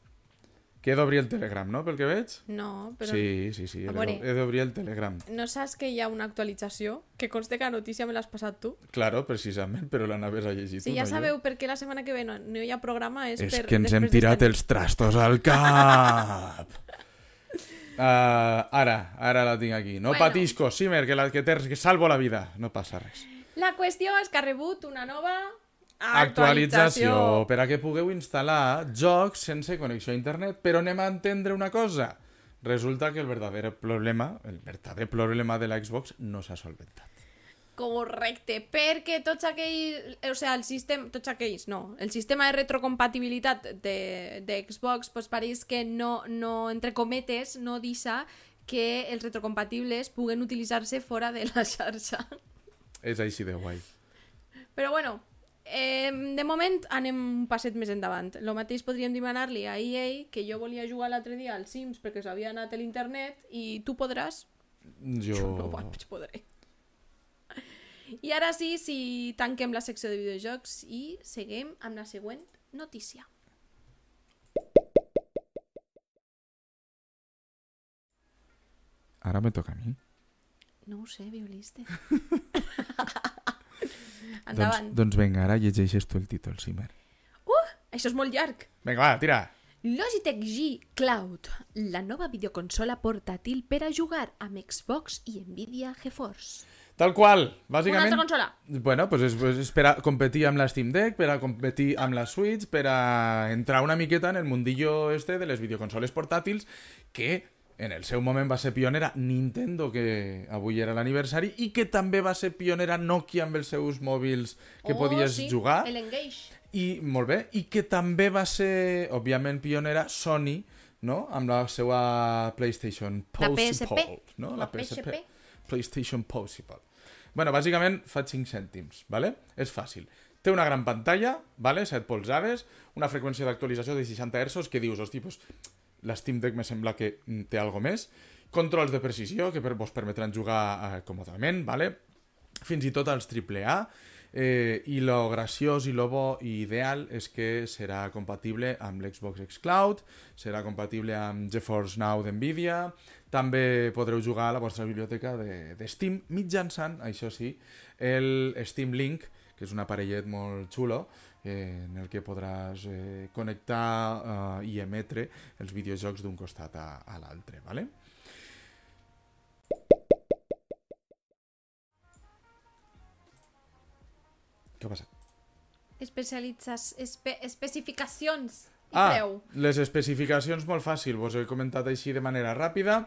Que he d'obrir el Telegram, no?, pel que veig? No, però Sí, sí, sí, veure. he d'obrir el Telegram. no saps que hi ha una actualització? Que conste que la notícia me l'has passat tu. Claro, precisament, però l'anaves a llegir Si tu, ja no jo. sabeu per què la setmana que ve no, no hi ha programa és, És per... que ens hem tirat els trastos al cap. Uh, ara, ara la tinc aquí. No Bueno. patisco, Simer, que, la, que, te, que salvo la vida. No passa res. La qüestió és que ha rebut una nova Actualització per a que pugueu instal·lar jocs sense connexió a internet. Però anem a entendre una cosa. Resulta que el verdader problema, el verdader problema de la Xbox no s'ha solventat. Correcte, perquè tots aquells, o sigui, el sistema, tots aquells, no, el sistema de retrocompatibilitat de, de Xbox, pues pareix que no, no, entre cometes, no deixa que els retrocompatibles puguen utilitzar-se fora de la xarxa. És així de guai. Però bueno, eh, de moment anem un passet més endavant. Lo mateix podríem demanar-li a EA que jo volia jugar l'altre dia als Sims perquè s'havia anat a l'internet i tu podràs, Jo... no vaig podré. I ara sí, si tanquem la secció de videojocs i seguim amb la següent notícia. Ara me toca a mi. No ho sé, violiste. Endavant. Doncs, doncs vinga, ara llegeixes tu el títol, Simer. Uh, això és molt llarg. Vinga, va, tira. Logitech G Cloud, la nova videoconsola portàtil per a jugar amb Xbox i Nvidia GeForce. Tal qual, Una bàsicament... altra consola. Bueno, pues és, és per a competir amb la Steam Deck, per a competir amb la Switch, per a entrar una miqueta en el mundillo este de les videoconsoles portàtils, que en el seu moment va ser pionera Nintendo, que avui era l'aniversari, i que també va ser pionera Nokia amb els seus mòbils que Oh, podies sí, jugar. El Engage. I molt bé, i que també va ser, òbviament, pionera Sony, no? Amb la seva PlayStation La Possible, PSP. no? La PSP. PlayStation Possible. Bueno, bàsicament fa 5 cèntims, ¿vale? És fàcil. Té una gran pantalla, ¿vale? 7 polzades, una freqüència d'actualització de 60 Hz, que dius, hosti, pues, la Steam Deck me sembla que té algo més. Controls de precisió, que per, vos permetran jugar eh, còmodament, ¿vale? fins i tot als AAA, eh, i lo graciós i lo bo i ideal és que serà compatible amb l'Xbox xCloud, serà compatible amb GeForce Now d'NVIDIA, també podreu jugar a la vostra biblioteca de, de Steam mitjançant, això sí, el Steam Link, que és un aparellet molt xulo, eh, en el que podràs eh, connectar eh, i emetre els videojocs d'un costat a, a l'altre, ¿vale? Què ha passat? Especialitzas, espe, especificacions i Ah, preu. les especificacions molt fàcil, vos he comentat així de manera ràpida.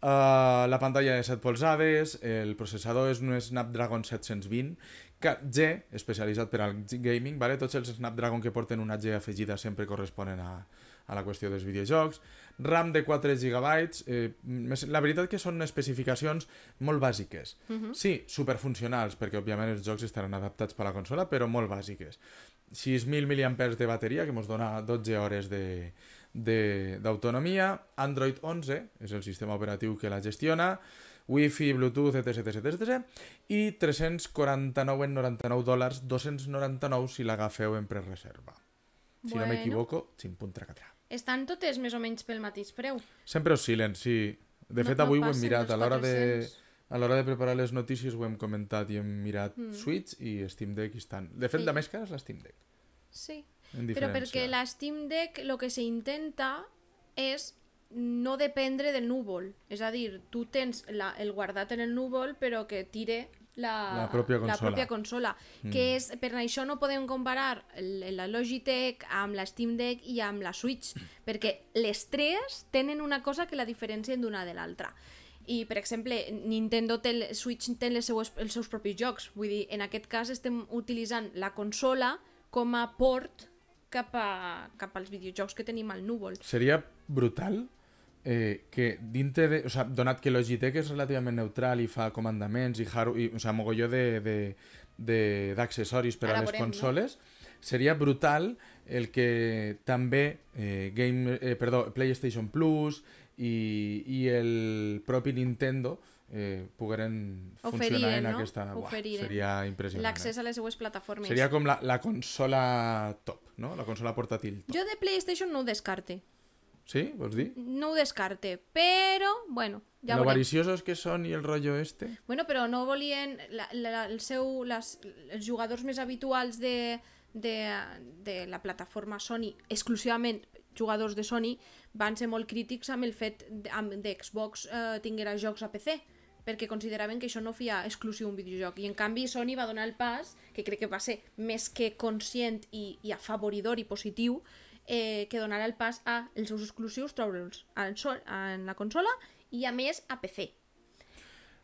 Uh, la pantalla de 7 polzades, el processador és un Snapdragon 720 que G, especialitzat per al gaming, vale? tots els Snapdragon que porten una G afegida sempre corresponen a, a la qüestió dels videojocs. RAM de 4 GB, eh, la veritat que són especificacions molt bàsiques. Sí, superfuncionals, perquè òbviament els jocs estaran adaptats per a la consola, però molt bàsiques. 6.000 mAh de bateria, que ens dona 12 hores de de- d'autonomia, Android 11, és el sistema operatiu que la gestiona, Wi-Fi, Bluetooth, etc, etc, etc, i 349,99 dòlars, 299 si l'agafeu en prereserva. Si no Bueno. m'equivoco, ximpuntracatrà. Estan totes més o menys pel mateix preu. Sempre oscil·len, sí. De No- fet, no avui ho hem mirat. A l'hora de, 400. a l'hora de preparar les notícies ho hem comentat i hem mirat Mm. Switch i Steam Deck i estan... De fet, Sí. la més cara és la Steam Deck. Sí. En Però perquè la Steam Deck el que s'intenta és no dependre del núvol. És a dir, tu tens la, el guardat en el núvol però que tire la, La pròpia la consola. pròpia consola. Mm. Que és, per això no podem comparar el, la Logitech amb la Steam Deck i amb la Switch, perquè les tres tenen una cosa que la diferencien d'una de l'altra. I, per exemple, Nintendo té, Switch té les seues, els seus propis jocs. Vull dir, en aquest cas estem utilitzant la consola com a port cap, a, cap als videojocs que tenim al núvol. Seria brutal eh, que dintre de... O sea, donat que Logitech és relativament neutral i fa comandaments i, hard, i o sea, mogolló de, de, de, d'accessoris per Ara a les veurem, no? consoles, seria brutal el que també eh, Game, eh, perdó, PlayStation Plus i, i el propi Nintendo eh, pogueren funcionar Oferiren, en no? aquesta... Buah, seria impressionant. L'accés Eh? a les seues plataformes. Seria com la, la consola top, no? La consola portàtil top. Jo de PlayStation no ho descarte. Sí? Vols dir? No ho descarte, però, bueno, ja lo veurem. avariciosos que són i el rotllo este. Bueno, però no volien... La, la, el seu, les, els jugadors més habituals de, de, de la plataforma Sony, exclusivament jugadors de Sony, van ser molt crítics amb el fet de, amb, de Xbox eh, tinguera jocs a PC perquè consideraven que això no feia exclusiu un videojoc i en canvi Sony va donar el pas que crec que va ser més que conscient i, i afavoridor i positiu eh, que donarà el pas a els seus exclusius treure'ls en, sol, en la consola i a més a PC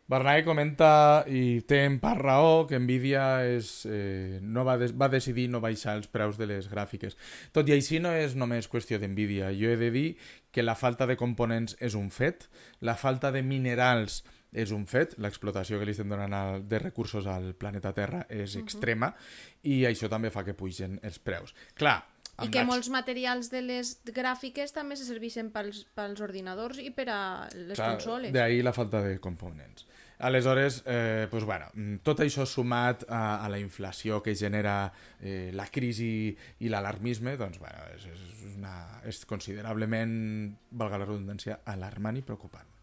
Barnae comenta, i té en part raó, que Nvidia és, eh, no va, des va decidir no baixar els preus de les gràfiques. Tot i així no és només qüestió d'Nvidia. Jo he de dir que la falta de components és un fet, la falta de minerals és un fet, l'explotació que li estem donant al, de recursos al planeta Terra és extrema i això també fa que pugen els preus. Clar, I que molts materials de les gràfiques també se serveixen pels, pels ordinadors i per a les Clar, consoles. D'ahir la falta de components. Aleshores, eh, pues bueno, mm, tot això sumat a, a la inflació que genera eh, la crisi i l'alarmisme, doncs bueno, és, és, una, és considerablement, valga la redundància, alarmant i preocupant.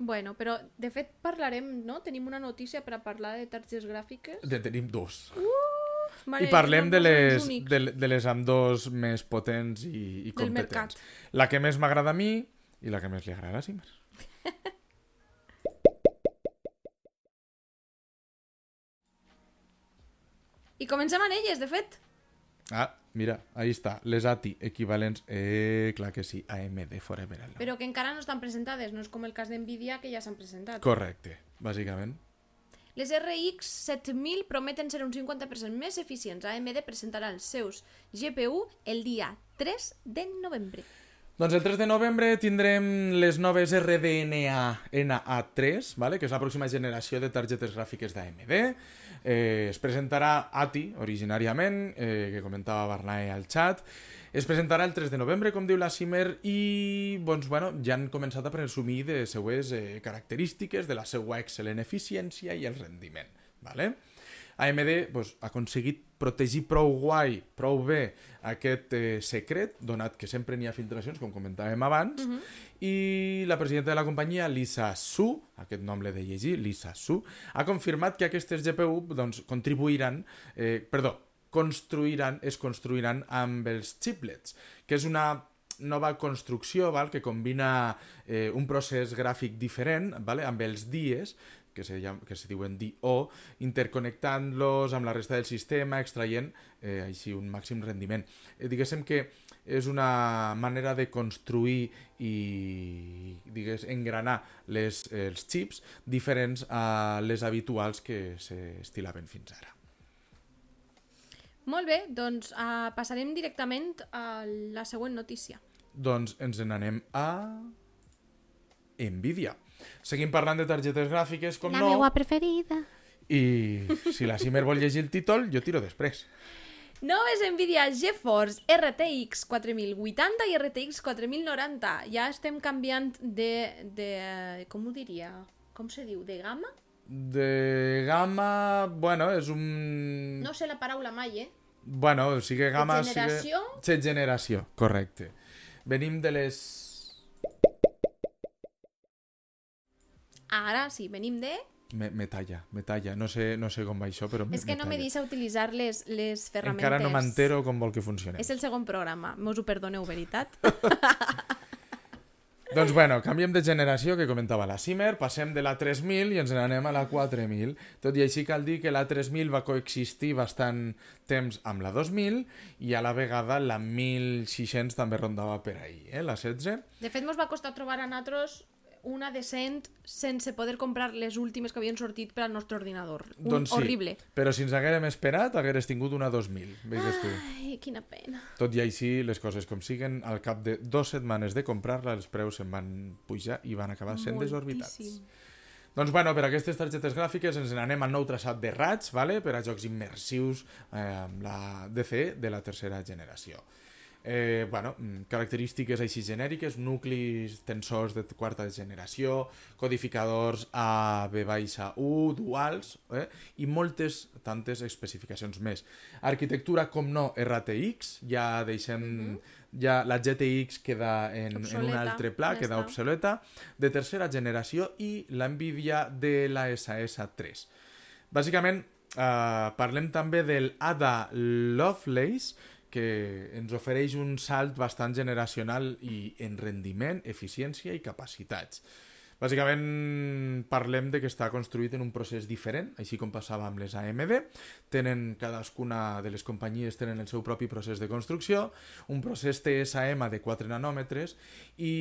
Bueno, però de fet parlarem, no? Tenim una notícia per a parlar de targetes gràfiques. De tenim dos. Mare, I parlem de les, de, de les amb dos més potents i, i competents. La que més m'agrada a mi i la que més li agrada a Simer. I comencem amb elles, de fet. Ah, mira, ahí està. Les ATI equivalents, eh, clar que sí, AMD Forever Alone. Però que encara no estan presentades, no és com el cas d'NVIDIA que ja s'han presentat. Correcte, bàsicament. Les RX 7000 prometen ser un 50% més eficients. AMD presentarà els seus GPU el dia 3 de novembre. Doncs el 3 de novembre tindrem les noves RDNA NA3, vale? que és la pròxima generació de targetes gràfiques d'AMD. Eh, es presentarà ATI, originàriament, eh, que comentava Barnae al chat. Es presentarà el 3 de novembre, com diu la Simer, i doncs, bueno, ja han començat a presumir de seues eh, característiques, de la seva excel·lent eficiència i el rendiment. Vale? AMD doncs, ha aconseguit protegir prou guai, prou bé aquest eh, secret, donat que sempre n'hi ha filtracions, com comentàvem abans, i la presidenta de la companyia, Lisa Su, aquest nom l'he de llegir, Lisa Su, ha confirmat que aquestes GPU doncs, contribuiran, eh, perdó, construiran, es construiran amb els chiplets, que és una nova construcció val, que combina eh, un procés gràfic diferent vale, amb els dies que se, llam, que se diuen DO, interconnectant-los amb la resta del sistema, extraient eh, així un màxim rendiment. Eh, diguéssim que és una manera de construir i digués, engranar les, els xips diferents a les habituals que s'estilaven fins ara. Molt bé, doncs uh, passarem directament a la següent notícia. Doncs ens n'anem a Nvidia. Seguim parlant de targetes gràfiques, com la no, meva preferida. i si la Simer vol llegir el títol, jo tiro després. Noves Nvidia GeForce RTX 4080 i RTX 4090. Ja estem canviant de... de com ho diria? Com se diu? De gamma? De gamma, bueno, és un... No sé la paraula mai, eh? Bueno, sigue gamma... generació? Sigue... Set generació, correcte. Venim de les... Ara sí, venim de... Me, me talla, me talla. No sé, no sé com va això, però És que no me deixa utilitzar les, les ferramentes. Encara no m'entero com vol que funcioni. És el segon programa. Mos ho perdoneu, veritat? Doncs bueno, canviem de generació, que comentava la Simer, passem de la 3000 i ens n'anem a la 4000. Tot i així cal dir que la 3000 va coexistir bastant temps amb la 2000 i a la vegada la 1600 també rondava per ahir, eh? la 16. De fet, mos va costar trobar a nosaltres una decent sense poder comprar les últimes que havien sortit per al nostre ordinador. Un doncs sí, horrible. però si ens haguérem esperat, hagueres tingut una 2000, veigues tu. Ai, quina pena. Tot i així, les coses com siguen, al cap de dues setmanes de comprar-la, els preus se'n van pujar i van acabar sent desorbitats. Moltíssim. Doncs bueno, per aquestes targetes gràfiques ens n'anem al nou traçat de raig, vale? per a jocs immersius eh, amb la DCE de la tercera generació. Eh, bueno, mm, característiques així genèriques, nuclis tensors de quarta generació, codificadors AV-1, duals, eh? i moltes tantes especificacions més. Arquitectura, com no, RTX, ja deixem... Ja la GTX queda en, en un Obsoleta, altre pla, ja queda està. obsoleta, de tercera generació i la Nvidia de la SS3. Bàsicament, eh, parlem també del Ada Lovelace, que ens ofereix un salt bastant generacional i en rendiment, eficiència i capacitats. Bàsicament parlem de que està construït en un procés diferent, així com passava amb les AMD. Tenen cadascuna de les companyies tenen el seu propi procés de construcció, un procés TSM de 4 nanòmetres i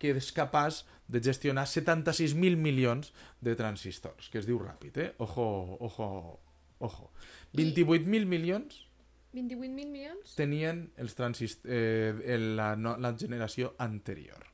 que és capaç de gestionar 76.000 milions de transistors, que es diu ràpid, eh? Ojo, ojo, ojo. 28.000 milions 28.000 milions? tenien els transist eh, el- la, no, la generació anterior.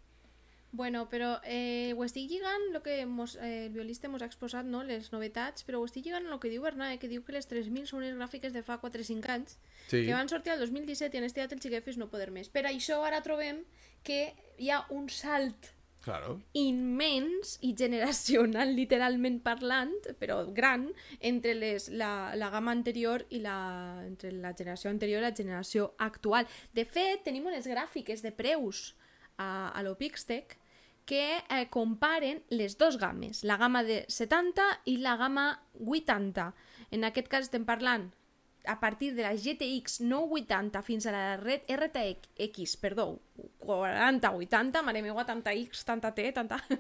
Bueno, però eh, ho estic lligant, el que mos, eh, el violista ens ha exposat, no? les novetats, però ho estic lligant el que diu Bernat, que diu que les 3.000 són unes gràfiques de fa 4-5 anys, Sí, que van sortir al 2017 i han estirat el xiquet fins no poder més. Per això ara trobem que hi ha un salt claro. immens i generacional, literalment parlant, però gran, entre les, la, la gamma anterior i la, entre la generació anterior i la generació actual. De fet, tenim unes gràfiques de preus a, a l'Opixtec que eh, comparen les dos games, la gamma de 70 i la gamma 80. En aquest cas estem parlant a partir de la GTX 980 fins a la red RTX, perdó, 4080, mare meva, tanta X, tanta T, tanta...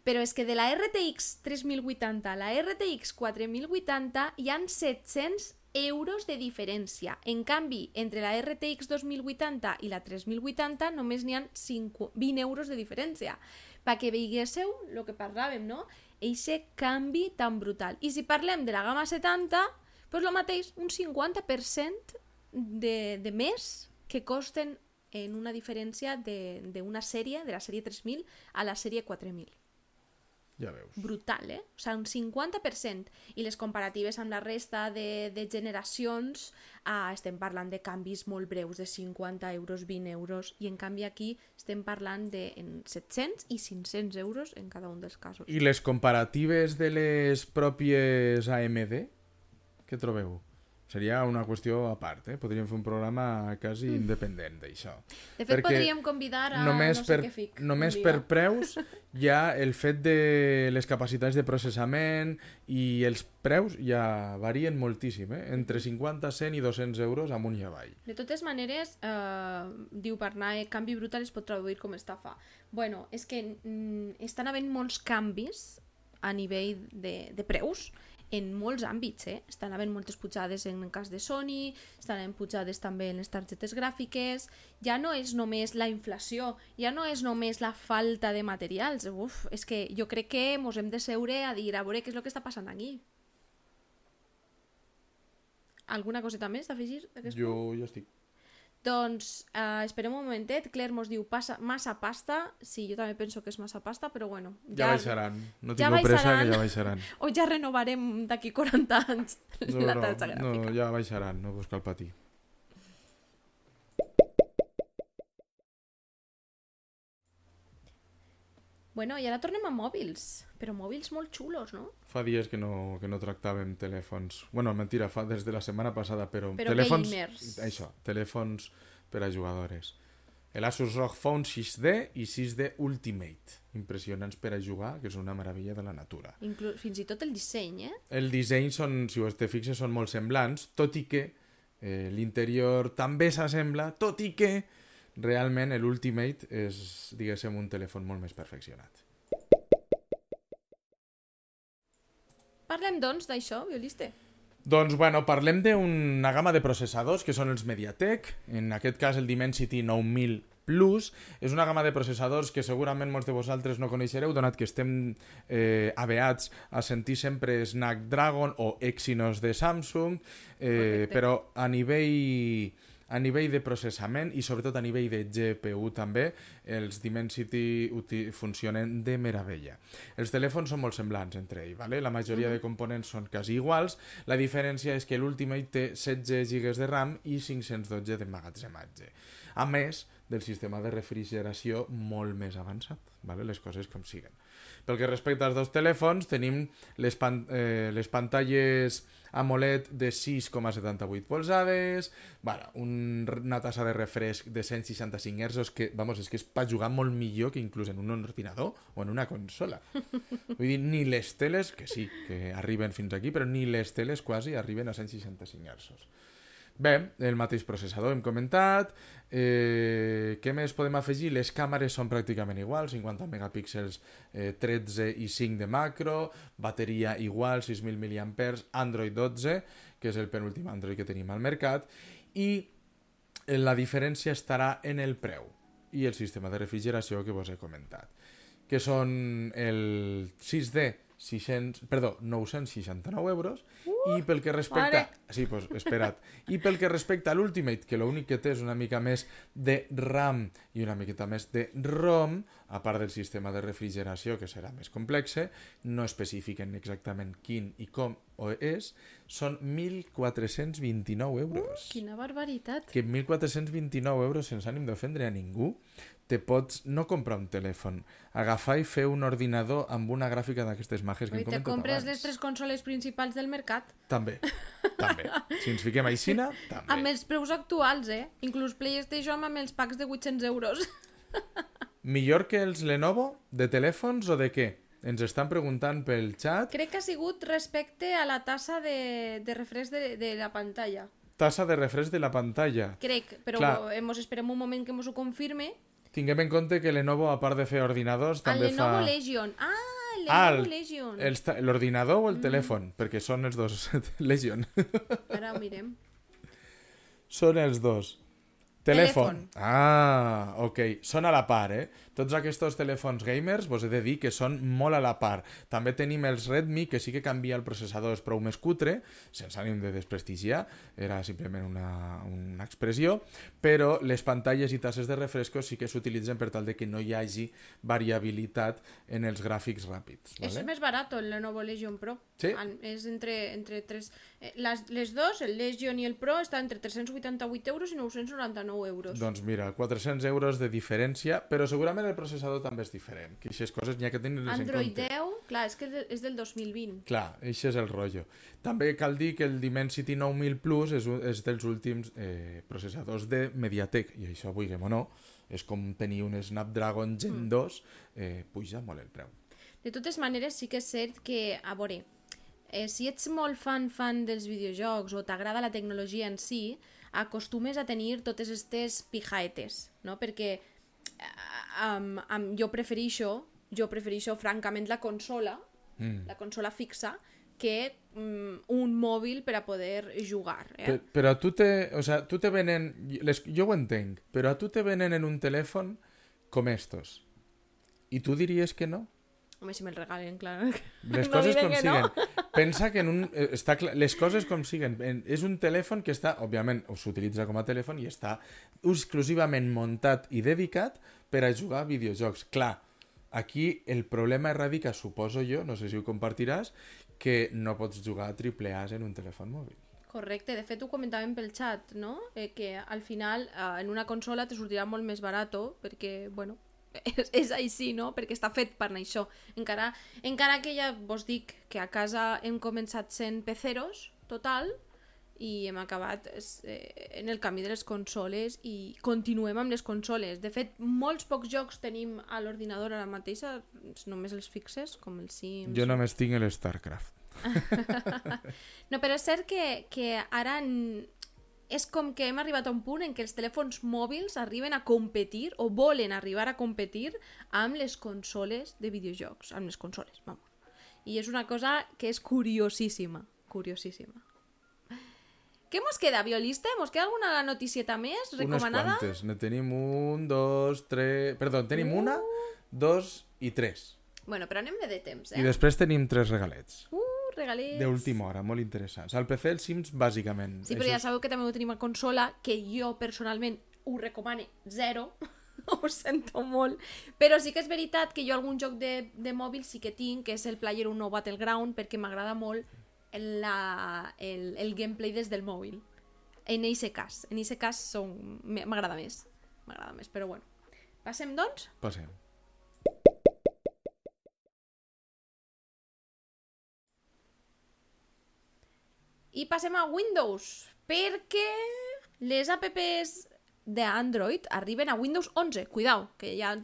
Però és que de la RTX 3080 a la RTX 4080 hi han 700 euros de diferència. En canvi, entre la RTX 2080 i la 3080 només n'hi ha 5, 20 euros de diferència. Perquè veiguéssiu el que parlàvem, no? Eixe canvi tan brutal. I si parlem de la gamma 70, doncs el mateix, un 50% de, de més que costen en una diferència d'una sèrie, de la sèrie 3000 a la sèrie 4000. Ja veus. Brutal, eh? O sigui, un 50%. I les comparatives amb la resta de, de generacions ah, estem parlant de canvis molt breus, de 50 euros, 20 euros, i en canvi aquí estem parlant de en 700 i 500 euros en cada un dels casos. I les comparatives de les pròpies AMD? Què trobeu? Seria una qüestió a part, eh? Podríem fer un programa quasi Mm. independent d'això. De fet, podríem convidar a només no sé per, què fic. Només per preus ja el fet de les capacitats de processament i els preus ja varien moltíssim, eh? entre 50, 100 i 200 euros amunt i avall. De totes maneres, eh, diu Barnae, canvi brutal es pot traduir com estafa. Bueno, és que mm, estan havent molts canvis a nivell de, de preus en molts àmbits, eh? Estan havent moltes pujades en el cas de Sony, estan havent pujades també en les targetes gràfiques, ja no és només la inflació, ja no és només la falta de materials, uf, és que jo crec que mos hem de seure a dir a veure què és el que està passant aquí. Alguna coseta més d'afegir? punt? Jo ja estic. Doncs eh, esperem un momentet. Claire mos diu passa, massa pasta. Sí, jo també penso que és massa pasta, però bueno. Ja, baixaran. No ja tingueu pressa que ja baixaran. O ja renovarem d'aquí 40 anys No, la no, taxa gràfica. no, ja baixaran, no vos cal patir. Bueno, i ara tornem a mòbils. Però mòbils molt xulos, no? Fa dies que no, que no tractàvem telèfons. Bueno, mentira, fa des de la setmana passada, però, Però telèfons... gamers. Això, telèfons per a jugadores. El Asus ROG Phone 6D i 6D Ultimate. Impressionants per a jugar, que és una meravella de la natura. Inclu fins i tot el disseny, eh? El disseny, són, si us te fixes, són molt semblants, tot i que eh, l'interior també s'assembla, tot i que realment l'Ultimate és, diguéssim, un telèfon molt més perfeccionat. Parlem, doncs, d'això, violiste. Doncs, bueno, parlem d'una gamma de processadors que són els MediaTek, en aquest cas el Dimensity 9000 Plus. És una gamma de processadors que segurament molts de vosaltres no coneixereu, donat que estem eh, aveats a sentir sempre Snapdragon o Exynos de Samsung, eh, Correcte. però a nivell a nivell de processament i sobretot a nivell de GPU també, els Dimensity funcionen de meravella. Els telèfons són molt semblants entre ells, ¿vale? la majoria de components són quasi iguals, la diferència és que l'Ultimate té 16 GB de RAM i 512 d'emmagatzematge. A més del sistema de refrigeració molt més avançat, ¿vale? les coses com siguen. Pel que respecta als dos telèfons, tenim les, pan eh, les pantalles AMOLED de 6,78 polzades, bueno, un, una tassa de refresc de 165 Hz que, vamos, és que és per jugar molt millor que inclús en un ordinador o en una consola. Vull dir, ni les teles, que sí, que arriben fins aquí, però ni les teles quasi arriben a 165 Hz. Bé, el mateix processador hem comentat. Eh, què més podem afegir? Les càmeres són pràcticament iguals, 50 megapíxels, eh, 13 i 5 de macro, bateria igual, 6.000 mAh, Android 12, que és el penúltim Android que tenim al mercat, i la diferència estarà en el preu i el sistema de refrigeració que vos he comentat, que són el 6D 600, perdó, 969 euros uh, i pel que respecta... mare. Sí, pues, espera't. I pel que respecta a l'Ultimate, que l'únic que té és una mica més de RAM i una miqueta més de ROM, a part del sistema de refrigeració, que serà més complexe, no especifiquen exactament quin i com o és, són 1.429 euros. Quina barbaritat. Que amb 1.429 euros, sense ànim d'ofendre a ningú, te pots no comprar un telèfon, agafar i fer un ordinador amb una gràfica d'aquestes majes que hem te comentat compres abans. les tres consoles principals del mercat També, també. Si ens fiquem a Ixina, també. amb els preus actuals, eh? Inclús PlayStation amb els packs de 800 euros. Millor que els Lenovo de telèfons o de què? Ens estan preguntant pel xat. Crec que ha sigut respecte a la tassa de, de refresc de, de la pantalla. Tassa de refresc de la pantalla. Crec, però Clar. hemos, esperem un moment que mos ho confirme. Tinguem en compte que Lenovo, a part de fer ordinadors, El també Lenovo fa... Legion. Ah, el Ah, Lenovo el- Legion. L'ordinador o el Mm. telèfon? Perquè són els dos. Legion. Ara ho mirem. són els dos. Telèfon. Telèfon. Ah, ok. Són a la part, eh? Tots aquests telèfons gamers, vos he de dir que són molt a la part. També tenim els Redmi, que sí que canvia el processador, és prou més cutre, sense ànim de desprestigiar, era simplement una, una expressió, però les pantalles i tasses de refresco sí que s'utilitzen per tal de que no hi hagi variabilitat en els gràfics ràpids. Es ¿vale? más barato el Lenovo Legion Pro. Sí. Es entre, entre tres... eh, las, les dos, el Legion y el Pro, está entre 388 euros y 999 euros. Doncs mira, 400 euros de diferència, però segurament el processador també és diferent, que aquestes coses n'hi ha que tenir-les en Android compte. 10, clar, és que és de- és del 2020. Clar, això és el rotllo. També cal dir que el Dimensity 9000 Plus és, un- és dels últims eh, processadors de Mediatek, i això, vulguem o no, és com tenir un Snapdragon Gen 2, eh, puja molt el preu. De totes maneres, sí que és cert que, a veure, eh, si ets molt fan fan dels videojocs o t'agrada la tecnologia en si, acostumes a tenir totes aquestes pijaetes, no? Perquè um, um, jo prefereixo, jo prefereixo francament la consola, Mm. la consola fixa, que mm, un mòbil per a poder jugar. Eh? Per, però a tu te, o sea, tu te venen, les, jo ho entenc, però a tu te venen en un telèfon com estos. I tu diries que no? Home, si me'l regalen, clar. Les No coses com que siguen. no. Pensa que en un, eh, està clar, les coses com siguen. En, és un telèfon que està, òbviament, s'utilitza com a telèfon i està exclusivament muntat i dedicat per a jugar a videojocs. Clar, aquí el problema radica, suposo jo, no sé si ho compartiràs, que no pots jugar a triple A en un telèfon mòbil. Correcte, de fet ho comentàvem pel xat, no? Eh, que al final eh, en una consola te sortirà molt més barato perquè, bueno, és, és així, no? Perquè està fet per això. Encara, encara que ja vos dic que a casa hem començat sent peceros, total, i hem acabat eh, en el camí de les consoles i continuem amb les consoles. De fet, molts pocs jocs tenim a l'ordinador ara mateix, només els fixes, com el Sims... Jo només tinc el StarCraft. No, però és cert que, que ara és com que hem arribat a un punt en què els telèfons mòbils arriben a competir o volen arribar a competir amb les consoles de videojocs, amb les consoles, vamos. I és una cosa que és curiosíssima, curiosíssima. Què mos queda, violista? Mos queda alguna noticieta més recomanada? Unes quantes. Ne tenim un, dos, tres... Perdó, tenim una, dos i tres. Bueno, però anem bé de temps, I eh? després tenim tres regalets. Uh, regalets. D'última hora, molt interessants. Al PC els Sims, bàsicament. Sí, però Això ja sabeu que també ho tenim a consola, que jo personalment ho recomane zero, ho sento molt, però sí que és veritat que jo algun joc de, de mòbil sí que tinc, que és el Player 1 Battleground, perquè m'agrada molt la, el, el gameplay des del mòbil. En aquest cas, en aquest cas són- m'agrada més, m'agrada més, però bueno. Passem, doncs? Passem. I passem a Windows, perquè les apps d'Android arriben a Windows 11. Cuidao, que ja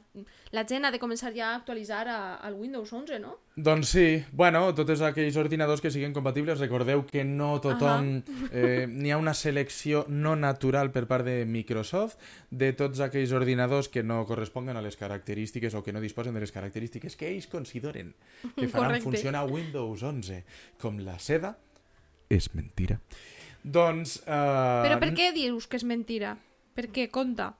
la gent ha de començar ja a actualitzar a, al Windows 11, no? Doncs sí, bueno, tots aquells ordinadors que siguin compatibles, recordeu que no tothom... Eh, N'hi ha una selecció no natural per part de Microsoft de tots aquells ordinadors que no corresponguen a les característiques o que no disposen de les característiques que ells consideren que faran Correcte. funcionar Windows 11 com la seda. És mentira. Doncs... Eh, Però per què dius que és mentira? Per què? Conta.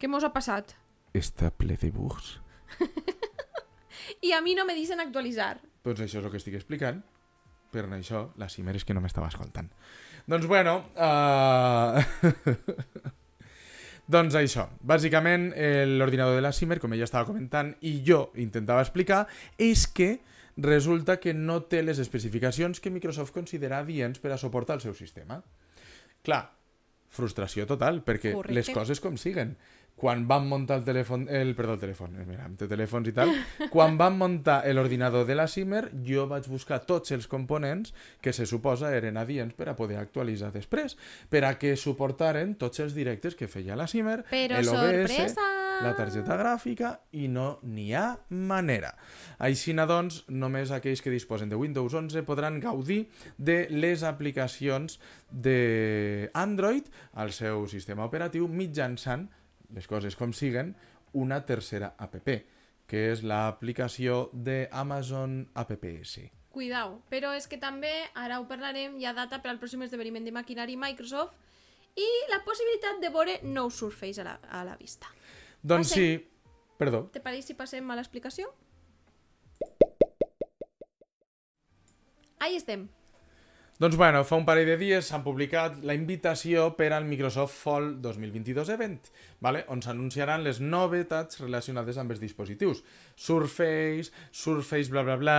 Què mos ha passat? Està ple de bugs. I a mi no me deixen actualitzar. Doncs això és el que estic explicant. Per això, la Cimer és que no m'estava escoltant. Doncs bueno... Uh... doncs això. Bàsicament, eh, l'ordinador de la Cimer, com ella estava comentant, i jo intentava explicar, és que resulta que no té les especificacions que Microsoft considera adients per a suportar el seu sistema. Clar, frustració total, perquè Correcte. les coses com siguen. Quan van muntar el telèfon, el, perdó, el telèfon, eh, mira, té telèfons i tal, quan van muntar l'ordinador de la Cimer, jo vaig buscar tots els components que se suposa eren adients per a poder actualitzar després, per a que suportaren tots els directes que feia la Cimer, Però l'OBS, sorpresa! La targeta gràfica i no n'hi ha manera. Així, doncs, només aquells que disposen de Windows 11 podran gaudir de les aplicacions d'Android al seu sistema operatiu mitjançant, les coses com siguen, una tercera app, que és l'aplicació d'Amazon AppS. Cuidao, però és que també, ara ho parlarem, hi ha data per al pròxim esdeveniment de maquinari Microsoft i la possibilitat de veure nou Surface a la, a la vista. Doncs Passe. sí, perdó, Te pareix si passem a l'explicació? Ahí estem. Doncs bueno, fa un parell de dies s'han publicat la invitació per al Microsoft Fall 2022 Event, vale? on s'anunciaran les novetats relacionades amb els dispositius. Surface, Surface bla bla bla,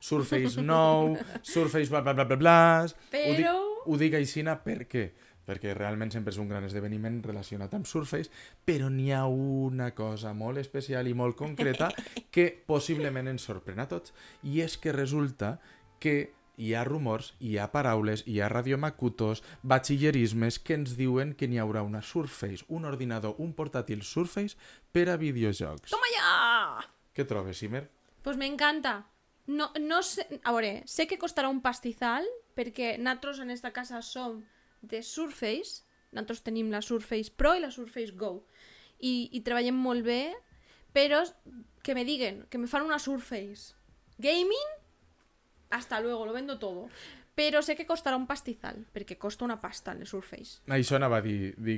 Surface nou, Surface bla bla bla bla bla... Ho dic, Però- ho dic aixina per què? Perquè realment sempre és un gran esdeveniment relacionat amb Surface, però n'hi ha una cosa molt especial i molt concreta que possiblement ens sorprèn a tots, i és que resulta que hi ha rumors, hi ha paraules, hi ha radiomacutos, batxillerismes que ens diuen que n'hi haurà una Surface, un ordinador, un portàtil Surface per a videojocs. Toma ja! Què trobes, Simer? Pues me encanta. No, no sé, a veure, sé que costarà un pastizal, perquè nosaltres en esta casa som de Surface, nosaltres tenim la Surface Pro i la Surface Go, i, i treballem molt bé, que me diguen que me fan una Surface Gaming, hasta luego, lo vendo todo. Però sé que costarà un pastizal, perquè costa una pasta les Surface. Això anava a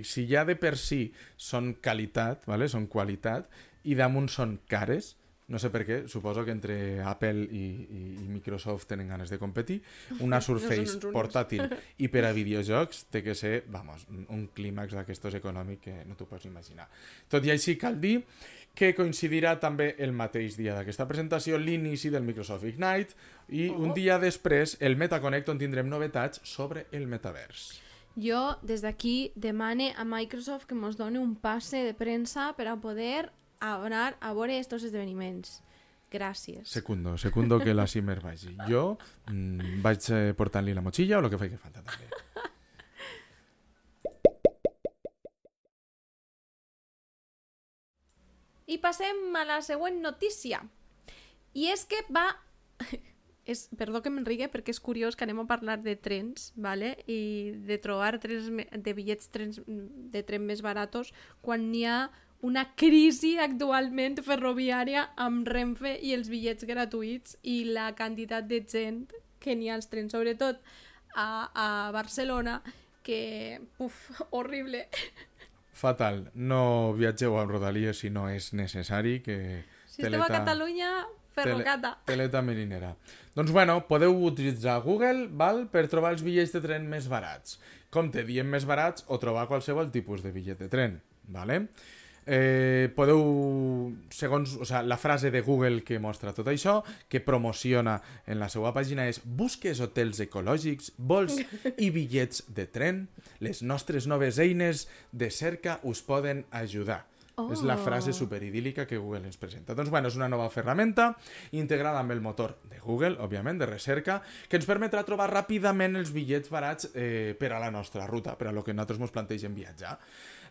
si ja de per si són qualitat, vale? són qualitat, i damunt són cares, no sé per què, suposo que entre Apple i, i, i Microsoft tenen ganes de competir, una Surface únics. portàtil i per a videojocs té que ser, vamos, un clímax d'aquestos econòmic que no t'ho pots imaginar. Tot i així cal dir que coincidirà també el mateix dia d'aquesta presentació l'inici del Microsoft Ignite i un Oh. dia després el MetaConnect on tindrem novetats sobre el metavers. Jo, des d'aquí, demane a Microsoft que ens doni un passe de premsa per a poder anar a veure estos esdeveniments. Gràcies. Secundo, secundo que la Simer vagi. Jo mm, vaig eh, portant-li la motxilla o el que faci falta també. I passem a la següent notícia. I és que va... és, perdó que m'enrigue perquè és curiós que anem a parlar de trens, ¿vale? i de trobar trens, de bitllets trens, de tren més baratos quan n'hi ha una crisi actualment ferroviària amb Renfe i els bitllets gratuïts i la quantitat de gent que n'hi ha als trens, sobretot a, a Barcelona, que, uf, horrible. Fatal. No viatgeu amb Rodalies si no és necessari, que... Si esteu a Catalunya, ferrocata. Tele, teleta marinera. Doncs bueno, podeu utilitzar Google val, per trobar els bitllets de tren més barats. Com te diem més barats o trobar qualsevol tipus de bitllet de tren. Vale? Eh, podeu, segons o sea, la frase de Google que mostra tot això, que promociona en la seva pàgina és busques hotels ecològics, vols i bitllets de tren, les nostres noves eines de cerca us poden ajudar. Oh. És la frase superidílica que Google ens presenta. Doncs bueno, és una nova ferramenta integrada amb el motor de Google, òbviament, de recerca, que ens permetrà trobar ràpidament els bitllets barats eh, per a la nostra ruta, per a lo que nosaltres ens plantegem viatjar.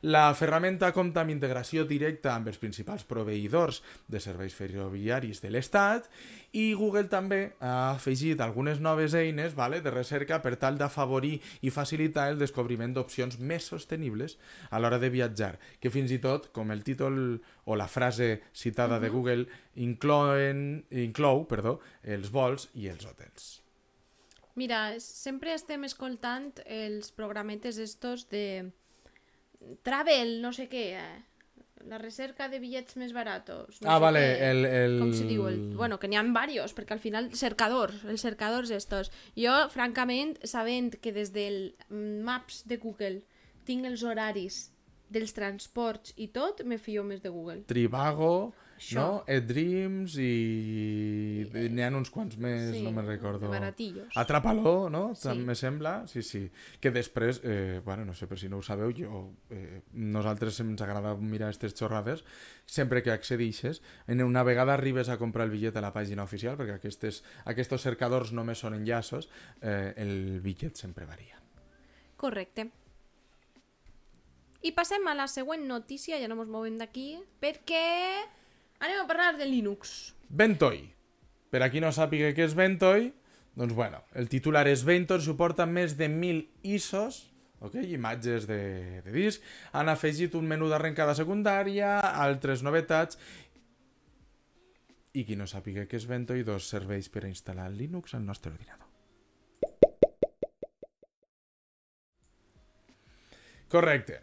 La ferramenta compta amb integració directa amb els principals proveïdors de serveis ferroviaris de l'Estat i Google també ha afegit algunes noves eines vale, de recerca per tal d'afavorir i facilitar el descobriment d'opcions més sostenibles a l'hora de viatjar, que fins i tot, com el títol o la frase citada uh -huh. de Google, inclouen, inclou perdó, els vols i els hotels. Mira, sempre estem escoltant els programetes estos de travel, no sé què, eh? la recerca de bitllets més baratos. No ah, sé vale, què. el, el... Com se diu? El... Bueno, que n'hi ha varios, perquè al final cercadors, els cercadors estos. Jo, francament, sabent que des del Maps de Google tinc els horaris dels transports i tot, me fio més de Google. Trivago, Això. no? Edreams i... N'hi ha uns quants més, Sí, no me'n recordo. baratillos. Atrapaló, no? Sí. També sembla, sí, sí. Que després, eh, bueno, no sé per si no ho sabeu, jo, eh, nosaltres ens agrada mirar aquestes xorrades sempre que accedixes. En una vegada arribes a comprar el bitllet a la pàgina oficial, perquè aquestes, aquests cercadors només són enllaços, eh, el bitllet sempre varia. Correcte. I passem a la següent notícia, ja no ens movem d'aquí, perquè anem a parlar de Linux. Ventoy. Per a qui no sàpiga què és Ventoy, doncs bueno, el titular és Ventoy suporta més de 1.000 ISOs, ok? imatges de, de disc, han afegit un menú d'arrencada secundària, altres novetats, i qui no sàpiga què és Ventoy, dos serveis per a instal·lar Linux al nostre ordinador. Correcte.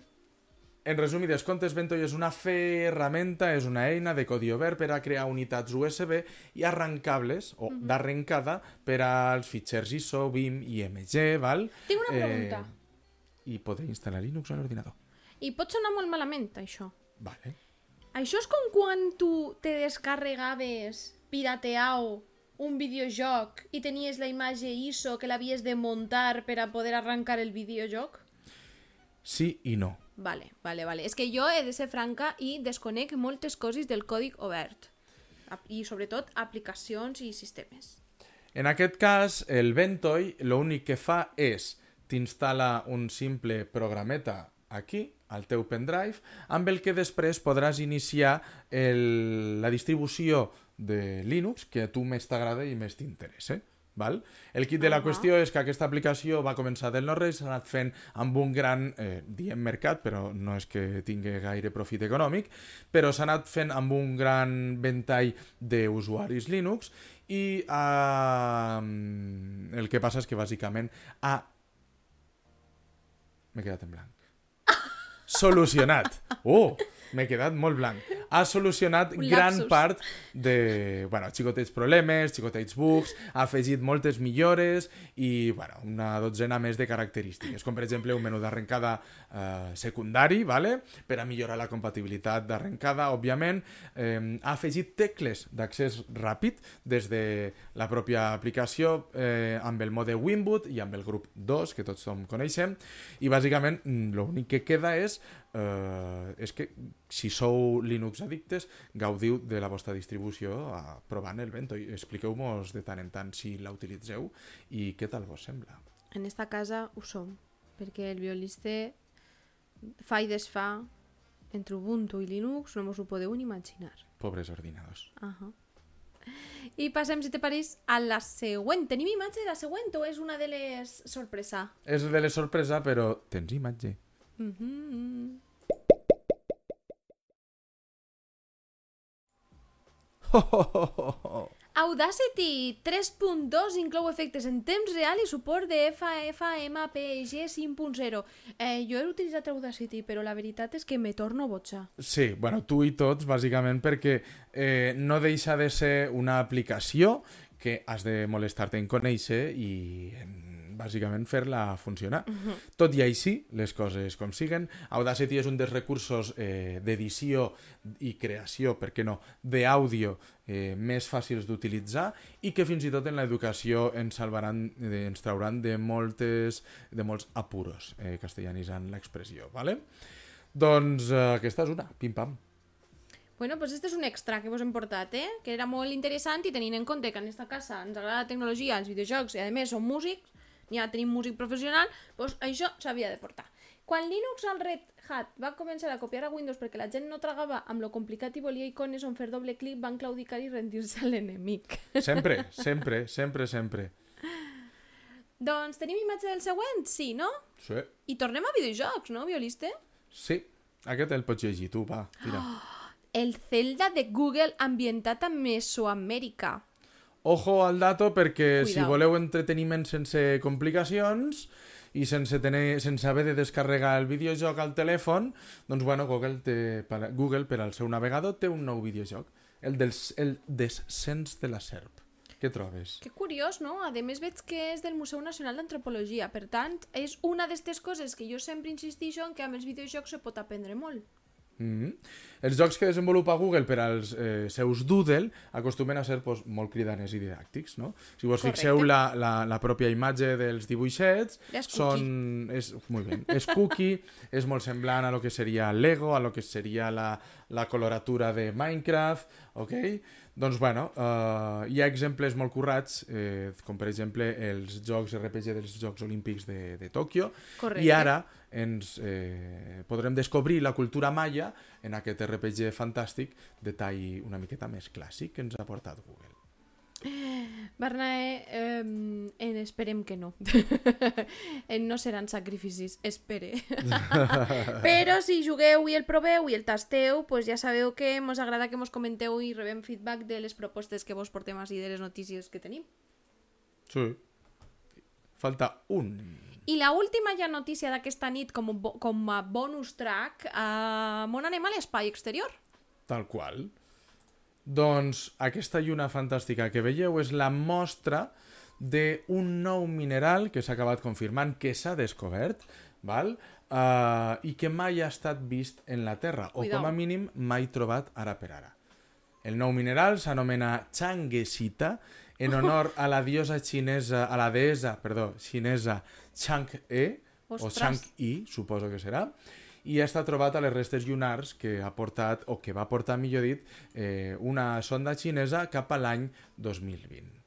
En resumides comptes, Ventoy és una ferramenta, és una eina de codi obert per a crear unitats USB i arrancables, o uh -huh. d'arrencada, per als fitxers ISO, BIM i MG, val? Tinc una pregunta. Eh, I poder instal·lar Linux a l'ordinador. I pot sonar molt malament, això. Vale. Això és com quan tu te descarregaves pirateau un videojoc i tenies la imatge ISO que l'havies de muntar per a poder arrancar el videojoc? Sí i no. Vale, vale, vale. És que jo he de ser franca i desconec moltes coses del còdic obert. I sobretot aplicacions i sistemes. En aquest cas, el Ventoy l'únic que fa és t'instal·la un simple programeta aquí, al teu pendrive, amb el que després podràs iniciar el, la distribució de Linux que a tu més t'agrada i més t'interessa. Val? El kit de la Ahà. qüestió és que aquesta aplicació va començar del no-res, s'ha anat fent amb un gran, eh, diem mercat, però no és que tingui gaire profit econòmic, però s'ha anat fent amb un gran ventall d'usuaris Linux i eh, el que passa és que bàsicament ha... M'he quedat en blanc. Solucionat. Oh, m'he quedat molt blanc. Ha solucionat gran part de, bueno, xicotets problemes, xicotets bugs, ha afegit moltes millores i, bueno, una dotzena més de característiques, com per exemple un menú d'arrencada eh, secundari, vale? per a millorar la compatibilitat d'arrencada, òbviament. Eh, ha afegit tecles d'accés ràpid des de la pròpia aplicació eh, amb el mode Winboot i amb el grup 2, que tots som coneixem, i bàsicament mm, l'únic que queda és eh, és que si sou Linux addictes, gaudiu de la vostra distribució eh, provant el Ventoy. Expliqueu-nos de tant en tant si la utilitzeu i què tal vos sembla. En esta casa ho som, perquè el violista fa i desfà entre Ubuntu i Linux, no mos ho podeu ni imaginar. Pobres ordinadors. Ahà. I passem, si te pareix, a la següent. Tenim imatge de la següent o és una de les sorpresa? És de les sorpresa, però tens imatge. Mm -hmm. Audacity 3.2 inclou efectes en temps real i suport de FFmpeg 5.0. Eh, jo he utilitzat Audacity, però la veritat és que me torno boja. Sí, bueno, tu i tots, bàsicament, perquè eh, no deixa de ser una aplicació que has de molestar-te en conèixer i en, bàsicament fer-la funcionar. Uh -huh. Tot i així, les coses com siguen, Audacity és un dels recursos eh, d'edició i creació, per què no, d'àudio eh, més fàcils d'utilitzar i que fins i tot en l'educació ens salvaran, eh, ens trauran de, moltes, de molts apuros, eh, castellanitzant l'expressió, ¿vale? Doncs eh, aquesta és una, pim-pam. Bueno, pues este és un extra que vos hem portat, eh? que era molt interessant i tenint en compte que en esta casa ens agrada la tecnologia, els videojocs i a més som músics, ja tenim músic professional, doncs això s'havia de portar. Quan Linux al Red Hat va començar a copiar a Windows perquè la gent no tragava amb lo complicat i volia icones on fer doble clic, van claudicar i rendir-se a l'enemic. Sempre, sempre, sempre, sempre. doncs tenim imatge del següent? Sí, no? Sí, I tornem a videojocs, no, violista? sí. Aquest el pots llegir tu, va, tira. El Zelda de Google ambientat a Mesoamèrica. Ojo al dato perquè si Cuidao. voleu entreteniment sense complicacions i sense, tener, sense haver de descarregar el videojoc al telèfon, doncs bueno, Google, té, per, Google per al seu navegador té un nou videojoc, el, dels, el Descens de la Serp. Què trobes? Que curiós, no? A més veig que és del Museu Nacional d'Antropologia. Per tant, és una d'aquestes coses que jo sempre insistixo en que amb els videojocs se pot aprendre molt. Mm -hmm. Els jocs que desenvolupa Google per als eh, seus Doodle acostumen a ser pues, molt cridaners i didàctics, no? Si vos Correcte. fixeu la, la, la pròpia imatge dels dibuixets, És són... És, molt bé. És cookie, és molt semblant a lo que seria Lego, a lo que seria la, la coloratura de Minecraft, ok? Doncs, bueno, uh, hi ha exemples molt currats, eh, com per exemple els jocs RPG dels Jocs Olímpics de, de Tòquio, Correcte. i ara ens eh, podrem descobrir la cultura maia en aquest RPG fantàstic de tall una miqueta més clàssic que ens ha portat Google. Barnae, eh, en esperem que no. en no seran sacrificis, espere. Però si jugueu i el proveu i el tasteu, pues ja sabeu que mos agrada que mos comenteu i rebem feedback de les propostes que vos portem així de les notícies que tenim. Sí. Falta un. I la última ja notícia d'aquesta nit com, bo- com a bonus track, eh, on anem a l'espai exterior. Tal qual. Doncs aquesta lluna fantàstica que veieu és la mostra d'un nou mineral que s'ha acabat confirmant que s'ha descobert val? Uh, i que mai ha estat vist en la Terra, o Cuidao. com a mínim mai trobat ara per ara. El nou mineral s'anomena Changesita en honor a la diosa xinesa, a la deessa, perdó, xinesa Chang'e, o. Chang'e, suposo que serà, i està trobat a les restes lunars que ha portat, o que va portar, millor dit, eh, una sonda xinesa cap a l'any 2020.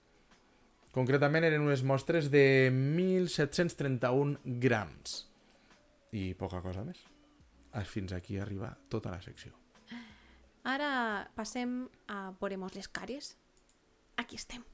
Concretament eren unes mostres de 1.731 grams. I poca cosa més. Fins aquí arriba tota la secció. Ara passem a Poremos les cares. Aquí estem.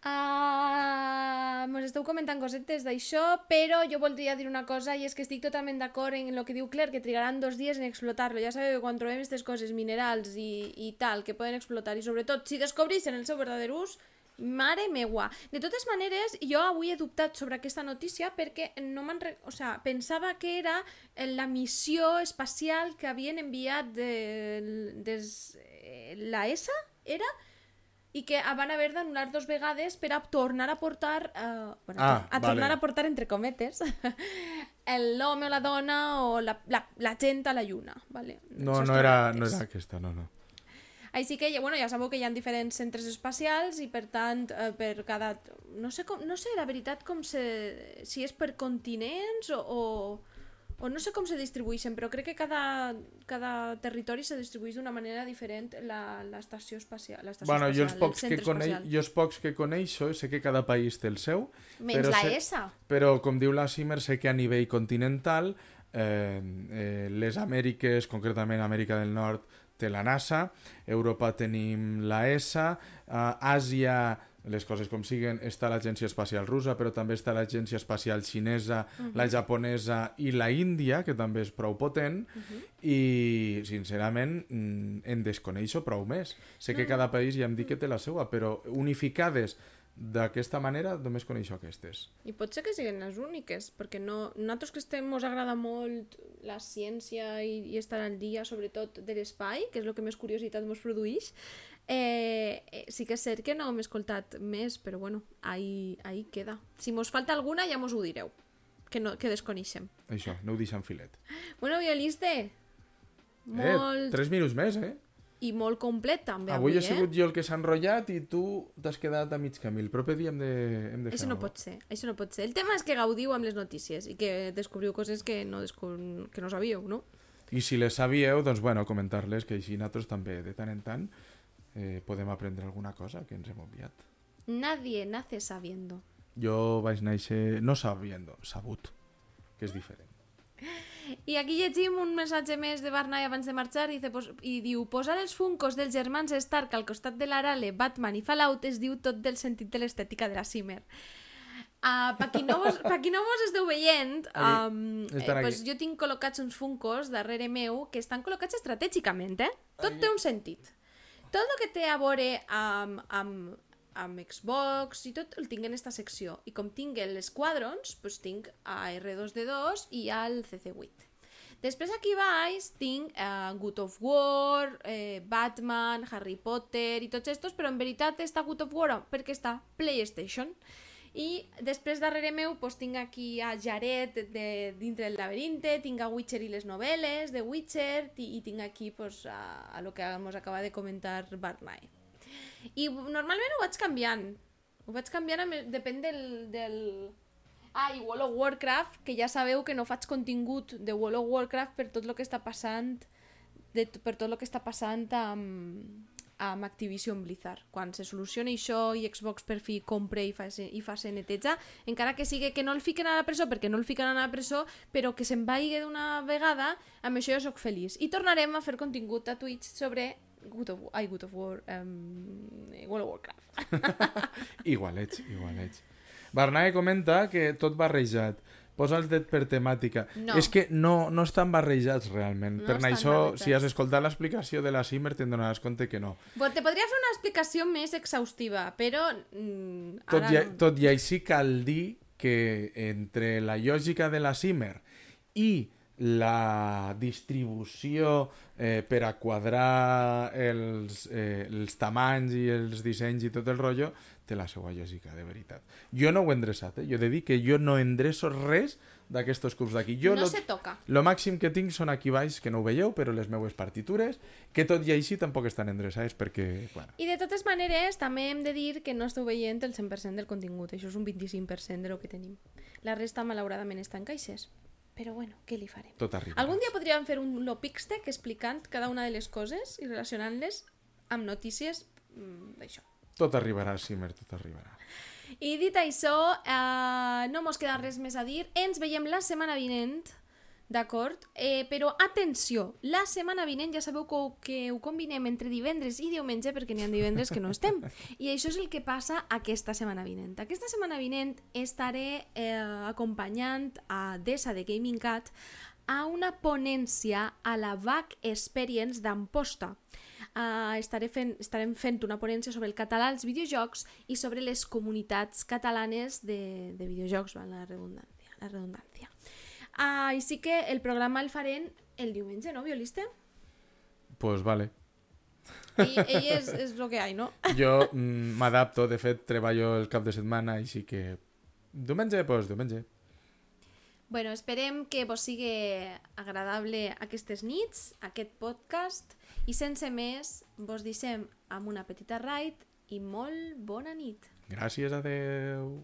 Uh, mos esteu comentant cosetes d'això, però jo voldria dir una cosa i és que estic totalment d'acord en el que diu Claire, que trigaran dos dies en explotar-lo. Ja sabeu que quan trobem aquestes coses, minerals i, i tal, que poden explotar, i sobretot si descobreixen el seu verdader ús, mare meua. De totes maneres, jo avui he dubtat sobre aquesta notícia perquè no me'n... Re... O sea, pensava que era la missió espacial que havien enviat de, des eh, la ESA, era? I que van haver d'anul·lar dos vegades per a tornar a portar eh, bueno, Ah, a tornar vale. a portar entre cometes l'home o la dona o la, la, la gent a la lluna vale? No, no era, no era aquesta, no, no. Així que, bueno, ja sabeu que hi ha diferents centres espacials i, per tant, eh, per cada... No sé, com, no sé la veritat com se... si és per continents o, o, o no sé com se distribueixen, però crec que cada, cada territori se distribueix d'una manera diferent la- l'estació espacial. l'estació Bueno, jo els, espacial, el pocs que coneix, espacial. jo els pocs que coneixo, sé que cada país té el seu, Menys però la sé- ESA. però com diu la Simer, sé que a nivell continental eh, eh, les Amèriques, concretament Amèrica del Nord, té la NASA, Europa tenim la ESA, eh, Àsia, les coses com siguen, està l'Agència Espacial Russa, però també està l'Agència Espacial Xinesa, la japonesa i la Índia, que també és prou potent, i sincerament mm, en desconeixo prou més. Sé que cada país ja em dic que té la seva, però unificades d'aquesta manera només coneixo aquestes. I pot ser que siguin les úniques, perquè no, nosaltres que estem, ens agrada molt la ciència i, i estar al dia, sobretot de l'espai, que és el que més curiositat ens produeix, eh, eh, sí que és cert que no hem escoltat més, però bueno, ahí, ahí queda. Si mos falta alguna ja mos ho direu, que, no, que desconeixem. Això, no ho deixen filet. Bueno, Violiste, Eh, molt... tres minuts més, eh? I molt complet també Avui avui, he sigut eh? jo el que s'ha enrotllat i tu t'has quedat a mig camí. El proper dia hem de, hem de fer Això no pot ser, això no pot ser. El tema és que gaudiu amb les notícies i que descobriu coses que no, desco... que no sabíeu, no? I si les sabíeu, doncs bueno, comentar-les que així nosaltres també de tant en tant eh, podem aprendre alguna cosa que ens hem obviat. Nadie nace sabiendo. Jo vaig néixer no sabiendo, sabut, que és diferent. I aquí llegim un missatge més de Barnay abans de marxar i, dice, pos, i diu posar els funcos dels germans Stark al costat de l'Arale, Batman i Fallout es diu tot del sentit de l'estètica de la Simmer. Uh, pa, qui no vos, qui no vos esteu veient, um, eh, pues jo tinc col·locats uns funcos darrere meu que estan col·locats estratègicament, eh? Tot té un sentit. Tot el que té a veure amb, amb, amb Xbox i tot el tinc en esta secció. I com tinc els quadrons, pues tinc a R2D2 i al CC8. Després aquí baix tinc eh, God of War, eh, Batman, Harry Potter i tots estos, però en veritat està God of War perquè està PlayStation. I després darrere meu pues, tinc aquí a Jared de, dintre del laberinte, tinc a Witcher i les novel·les de Witcher i, i tinc aquí pues, a, a lo que ens acaba de comentar Barnay. I normalment ho vaig canviant. Ho vaig canviant, amb, depèn del, del... Ah, i World of Warcraft, que ja sabeu que no faig contingut de World of Warcraft per tot el que està passant de, per tot el que està passant amb, amb Activision Blizzard. Quan se solucioni això i Xbox per fi compre i fa, i fa se neteja, encara que sigui que no el fiquen a la presó, perquè no el fiquen a la presó, però que se'n vagi d'una vegada, amb això jo sóc feliç. I tornarem a fer contingut a Twitch sobre Good of, ai, Good of War, um, World of Warcraft. Igualets, igualets. Barnae comenta que tot barrejat. Posa els det per temàtica. No. És que no, no estan barrejats realment. No per estan això, barrejats. si has escoltat l'explicació de la Simmer, te'n donaràs compte que no. Bueno, te podria fer una explicació més exhaustiva, però mm, Tot ara i, tot i així cal dir que entre la lògica de la Simmer i la distribució eh, per a quadrar els, eh, els tamanys i els dissenys i tot el rotllo té la seva lògica, de veritat. Jo no ho he endreçat, eh? jo he de dir que jo no endreço res d'aquests cubs d'aquí. Jo no lo, se toca. lo màxim que tinc són aquí baix, que no ho veieu, però les meues partitures, que tot i així tampoc estan endreçades perquè... Bueno, I de totes maneres, també hem de dir que no esteu veient el 100% del contingut. Això és un 25% de lo que tenim. La resta, malauradament, està en caixes. Però bueno, què li farem? tot arriba. Algun dia podríem fer un Lopixtec explicant cada una de les coses i relacionant-les amb notícies mm, d'això. Tot arribarà, Simmer, tot arribarà. I dit això, eh, no mos queda res més a dir. Ens veiem la setmana vinent, d'acord? Eh, però atenció, la setmana vinent ja sabeu que, ho- que ho combinem entre divendres i diumenge perquè n'hi ha divendres que no estem. I això és el que passa aquesta setmana vinent. Aquesta setmana vinent estaré eh, acompanyant a Dessa de Gaming Cat a una ponència a la VAC Experience d'Amposta. Uh, estaré fent, estarem fent una ponència sobre el català als videojocs i sobre les comunitats catalanes de, de videojocs, val la redundància. La redundància. Uh, I sí que el programa el farem el diumenge, no, violista? Pues vale. Ell, ell és, és el que hi ha, no? Jo mm, m'adapto, de fet, treballo el cap de setmana, així que... Diumenge, pues diumenge. Bueno, esperem que vos sigui agradable aquestes nits, aquest podcast, i sense més, vos deixem amb una petita raid i molt bona nit. Gràcies, adeu.